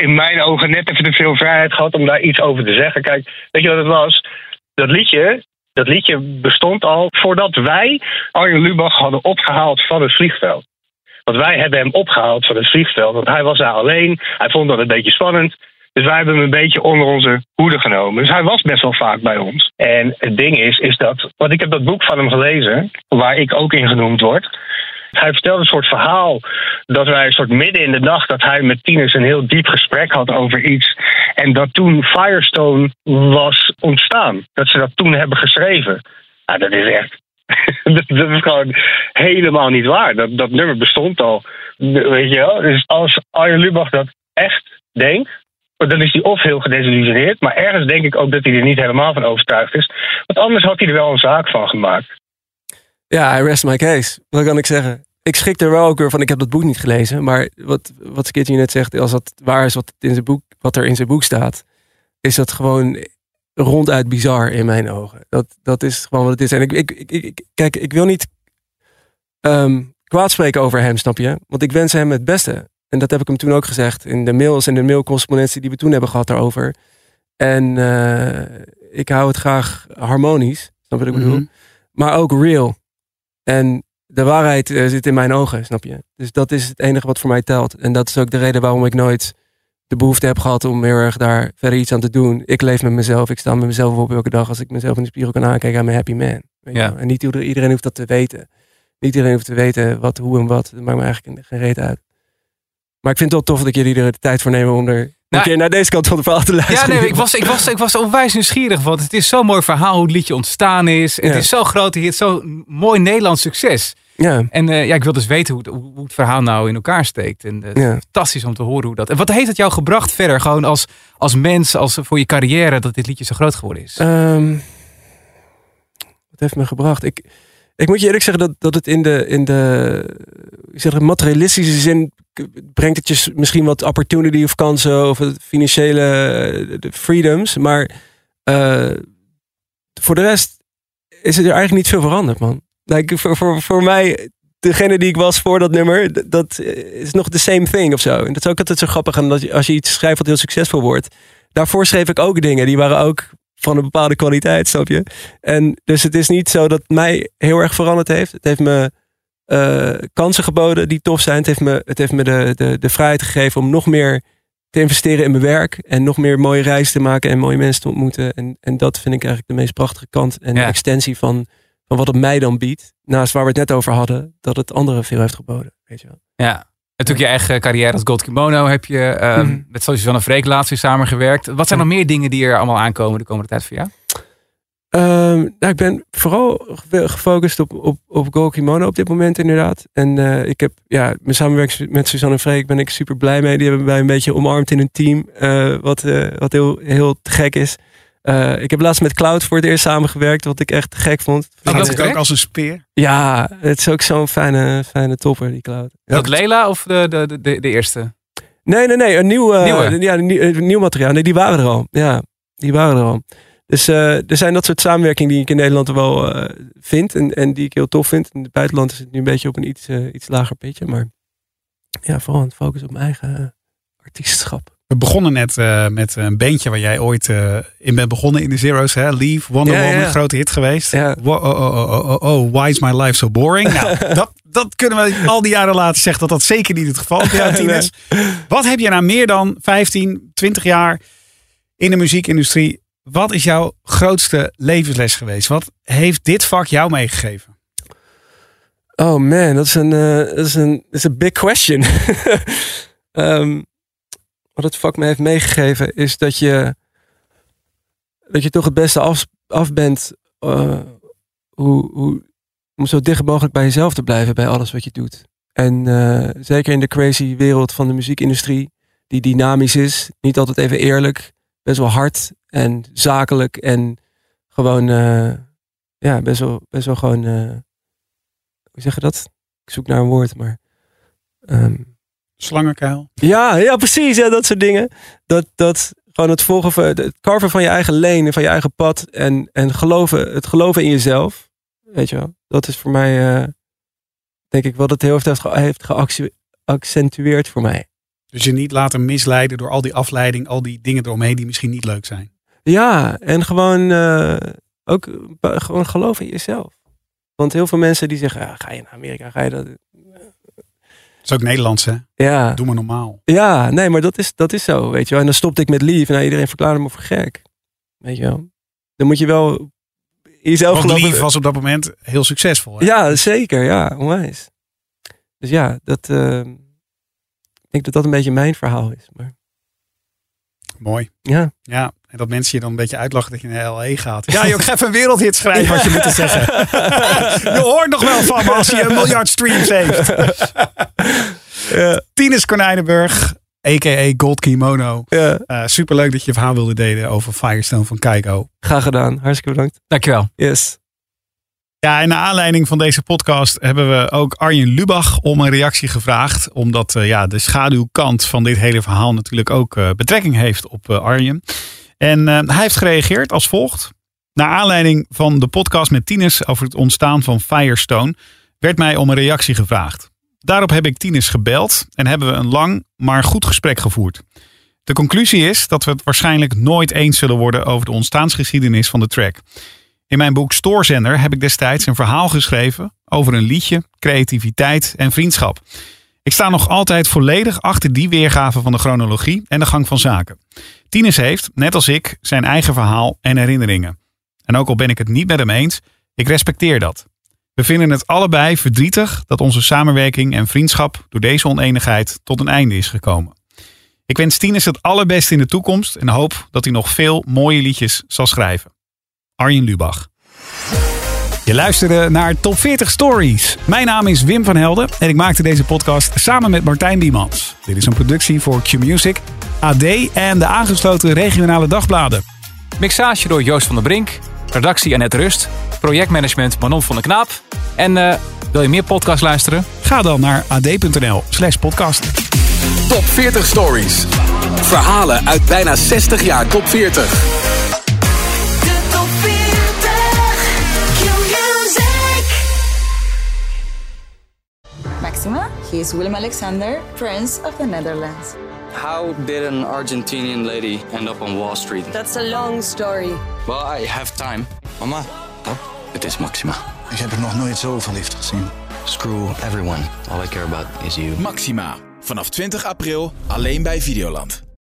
Speaker 3: in mijn ogen net even te veel vrijheid gehad om daar iets over te zeggen. Kijk, weet je wat het was? Dat liedje, dat liedje bestond al voordat wij Arjen Lubach hadden opgehaald van het vliegveld. Want wij hebben hem opgehaald van het vliegveld. Want hij was daar alleen. Hij vond dat een beetje spannend. Dus wij hebben hem een beetje onder onze hoede genomen. Dus hij was best wel vaak bij ons. En het ding is, is dat. Want ik heb dat boek van hem gelezen. Waar ik ook in genoemd word. Hij vertelde een soort verhaal dat wij een soort midden in de nacht dat hij met tieners een heel diep gesprek had over iets. En dat toen Firestone was ontstaan. Dat ze dat toen hebben geschreven. Nou, dat is echt. (laughs) dat, is gewoon helemaal niet waar. Dat, dat nummer bestond al. Weet je wel? Dus als Arjen Lubach dat echt denkt. Dan is hij of heel gedesillusioneerd. Maar ergens denk ik ook dat hij er niet helemaal van overtuigd is. Want anders had hij er wel een zaak van gemaakt.
Speaker 10: Ja, I rest my case. Wat kan ik zeggen? Ik schrik er wel ook weer van. Ik heb dat boek niet gelezen. Maar wat, wat Skitty net zegt, als dat waar is wat, in zijn boek, wat er in zijn boek staat, is dat gewoon ronduit bizar in mijn ogen. Dat, dat is gewoon wat het is. En ik, ik, ik, kijk, ik wil niet ehm kwaad spreken over hem, snap je? Want ik wens hem het beste. En dat heb ik hem toen ook gezegd in de mails en de mailcorrespondentie die we toen hebben gehad daarover. En eh, ik hou het graag harmonisch, snap je wat ik bedoel?
Speaker 6: Mhm.
Speaker 10: Maar ook real. En de waarheid eh, zit in mijn ogen, snap je? Dus dat is het enige wat voor mij telt. En dat is ook de reden waarom ik nooit de behoefte heb gehad om heel erg daar verder iets aan te doen. Ik leef met mezelf. Ik sta met mezelf op elke dag. Als ik mezelf in de spiegel kan aankijken, aan mijn happy man. Weet
Speaker 7: Ja.
Speaker 10: En niet iedereen, iedereen hoeft dat te weten. Niet iedereen hoeft te weten wat, hoe en wat. Dat maakt me eigenlijk geen reet uit. Maar ik vind het wel tof dat jullie er de tijd voor nemen om er een keer naar deze kant van de verhaal te
Speaker 7: Ja,
Speaker 10: luisteren.
Speaker 7: nee, ik was, ik, was, ik was onwijs nieuwsgierig. Want het is zo'n mooi verhaal hoe het liedje ontstaan is. Het
Speaker 10: Ja.
Speaker 7: is zo'n grote hit, zo'n mooi Nederlands succes.
Speaker 10: Ja.
Speaker 7: En eh, ja, ik wil dus weten hoe, het- hoe het verhaal nou in elkaar steekt. En eh,
Speaker 10: Ja.
Speaker 7: fantastisch om te horen hoe dat. En wat heeft het jou gebracht verder? Gewoon als, als mens, als voor je carrière, dat dit liedje zo groot geworden is?
Speaker 10: Ehm, wat heeft me gebracht? Ik, ik moet je eerlijk zeggen dat, dat het in de, in de ik zeg, materialistische zin brengt het je misschien wat opportunity of kansen of het financiële eh, freedoms. Maar eh, voor de rest is er eigenlijk niet veel veranderd, man. Like, voor, voor, voor mij, degene die ik was voor dat nummer, dat is nog the same thing of zo. En dat is ook altijd zo grappig aan dat als je iets schrijft wat heel succesvol wordt. Daarvoor schreef ik ook dingen, die waren ook van een bepaalde kwaliteit, snap je? En dus het is niet zo dat mij heel erg veranderd heeft. Het heeft me eh, kansen geboden die tof zijn. Het heeft me, het heeft me de, de, de vrijheid gegeven om nog meer te investeren in mijn werk. En nog meer mooie reizen te maken en mooie mensen te ontmoeten. En, en dat vind ik eigenlijk de meest prachtige kant en
Speaker 7: Ja.
Speaker 10: extensie van, van wat het mij dan biedt. Naast waar we het net over hadden, dat het anderen veel heeft geboden. Weet je wel.
Speaker 7: Ja. En toen je eigen carrière als Gold Kimono heb je ehm,
Speaker 10: Mhm.
Speaker 7: met Suzanne Freek laatst weer samengewerkt. Wat zijn nog meer dingen die er allemaal aankomen de komende tijd voor jou?
Speaker 10: Ehm, nou, ik ben vooral ge- gefocust op, op, op Go Kimono op dit moment inderdaad. En eh, ik heb ja, mijn samenwerking met Suzanne en Freek ben ik super blij mee. Die hebben mij een beetje omarmd in een team. eh, wat eh, wat heel, heel te gek is. Eh, ik heb laatst met Cloud voor het eerst samengewerkt. Wat ik echt te gek vond.
Speaker 6: Dat ook als een speer.
Speaker 10: Ja, het is ook zo'n fijne, fijne topper, die Cloud.
Speaker 7: Dat Lela of de, de, de, de, eerste?
Speaker 10: Nee, nee, nee. Een nieuw,
Speaker 7: Nieuwe?
Speaker 10: Ja, een nieuw, een nieuw materiaal. Nee, die waren er al. Ja, die waren er al. Dus eh, er zijn dat soort samenwerkingen die ik in Nederland wel eh, vind. En, en die ik heel tof vind. In het buitenland is het nu een beetje op een iets, eh, iets lager pitje. Maar ja, vooral aan het focussen op mijn eigen eh, artiestenschap.
Speaker 6: We begonnen net eh, met een bandje waar jij ooit eh, in bent begonnen in de Zero's. Hè? Leave, Wonder
Speaker 10: Ja,
Speaker 6: Woman,
Speaker 10: ja.
Speaker 6: grote hit geweest.
Speaker 10: Ja.
Speaker 6: Oh, oh, oh, oh, oh, oh, why is my life so boring? nou, (laughs) dat, dat kunnen we al die jaren later zeggen dat dat zeker niet het geval is. Wat heb je na meer dan 15, 20 jaar in de muziekindustrie? Wat is jouw grootste levensles geweest? Wat heeft dit vak jou meegegeven?
Speaker 10: Oh man, dat is een, eh, dat is een, is een big question. (laughs) Ehm, wat het vak me heeft meegegeven is dat je, dat je toch het beste af, af bent eh, hoe, hoe, om zo dicht mogelijk bij jezelf te blijven bij alles wat je doet. En eh, zeker in de crazy wereld van de muziekindustrie, die dynamisch is, niet altijd even eerlijk, best wel hard en zakelijk en gewoon, eh, ja, best wel, best wel gewoon. eh, hoe zeg je dat? Ik zoek naar een woord, maar. ehm,
Speaker 6: Slangenkuil.
Speaker 10: ja, ja, precies. Ja, dat soort dingen. Dat, dat gewoon het volgen van het carven van je eigen lane, van je eigen pad. En, en geloven, het geloven in jezelf. Weet je wel. Dat is voor mij, eh, denk ik, wat het heel heeft, ge- heeft geaccentueerd voor mij.
Speaker 6: Dus je niet laten misleiden door al die afleiding, al die dingen eromheen die misschien niet leuk zijn.
Speaker 10: Ja, en gewoon eh, ook eh, gewoon geloven in jezelf. Want heel veel mensen die zeggen, ja, ga je naar Amerika, ga je dat...
Speaker 6: Dat is ook Nederlands, hè?
Speaker 10: Ja,
Speaker 6: Doe maar normaal.
Speaker 10: Ja, nee, maar dat is, dat is zo, weet je wel. En dan stopte ik met lief en nou, iedereen verklaarde me voor gek. Weet je wel. Dan moet je wel in jezelf
Speaker 6: Want
Speaker 10: geloven.
Speaker 6: Lief was op dat moment heel succesvol. Hè?
Speaker 10: Ja, zeker. Ja, onwijs. Dus ja, dat, eh, ik denk dat dat een beetje mijn verhaal is. Maar
Speaker 6: Mooi.
Speaker 10: ja.
Speaker 6: Ja, en dat mensen je dan een beetje uitlachen dat je naar LA gaat. (laughs) Ja, joh, ga even een wereldhit schrijven wat je moet te zeggen. (laughs) je hoort nog wel van me als je een miljard streams heeft.
Speaker 10: Ja.
Speaker 6: Tines Konijnenburg, a.k.a. Gold Kimono.
Speaker 10: ja,
Speaker 6: Eh superleuk dat je je verhaal wilde delen over Firestone van Keiko.
Speaker 10: graag gedaan. Hartstikke bedankt.
Speaker 7: Dankjewel.
Speaker 10: Yes.
Speaker 6: Ja, en naar aanleiding van deze podcast hebben we ook Arjen Lubach om een reactie gevraagd. Omdat eh, ja, de schaduwkant van dit hele verhaal natuurlijk ook eh, betrekking heeft op eh, Arjen. En hij heeft gereageerd als volgt. Naar aanleiding van de podcast met Tines over het ontstaan van Firestone werd mij om een reactie gevraagd. Daarop heb ik Tines gebeld en hebben we een lang maar goed gesprek gevoerd. De conclusie is dat we het waarschijnlijk nooit eens zullen worden over de ontstaansgeschiedenis van de track. In mijn boek Stoorzender heb ik destijds een verhaal geschreven over een liedje, creativiteit en vriendschap. Ik sta nog altijd volledig achter die weergave van de chronologie en de gang van zaken. Tines heeft, net als ik, zijn eigen verhaal en herinneringen. En ook al ben ik het niet met hem eens, ik respecteer dat. We vinden het allebei verdrietig dat onze samenwerking en vriendschap door deze oneenigheid tot een einde is gekomen. Ik wens Tinus het allerbeste in de toekomst en hoop dat hij nog veel mooie liedjes zal schrijven. Arjen Lubach. Je luisterde naar Top 40 Stories. Mijn naam is Wim van Helden en ik maakte deze podcast samen met Martijn Diemans. Dit is een productie voor Q-Music, AD en de aangesloten regionale dagbladen.
Speaker 7: Mixage door Joost van der Brink. Redactie Annette Rust. Projectmanagement Manon van der Knaap. En eh, wil je meer podcast luisteren?
Speaker 6: Ga dan naar ad.nl slash podcast.
Speaker 5: Top 40 Stories. Verhalen uit bijna 60 jaar top 40.
Speaker 1: He is Willem Alexander, Prince of the Netherlands.
Speaker 2: How did an Argentinian lady end up on Wall Street?
Speaker 12: That's a long story.
Speaker 2: Well, I have time.
Speaker 4: Mama, pap,
Speaker 2: Het is Maxima.
Speaker 4: ik heb er nog nooit zo verliefd gezien.
Speaker 2: Screw everyone. All I care about is you.
Speaker 5: Maxima. Vanaf 20 april alleen bij Videoland.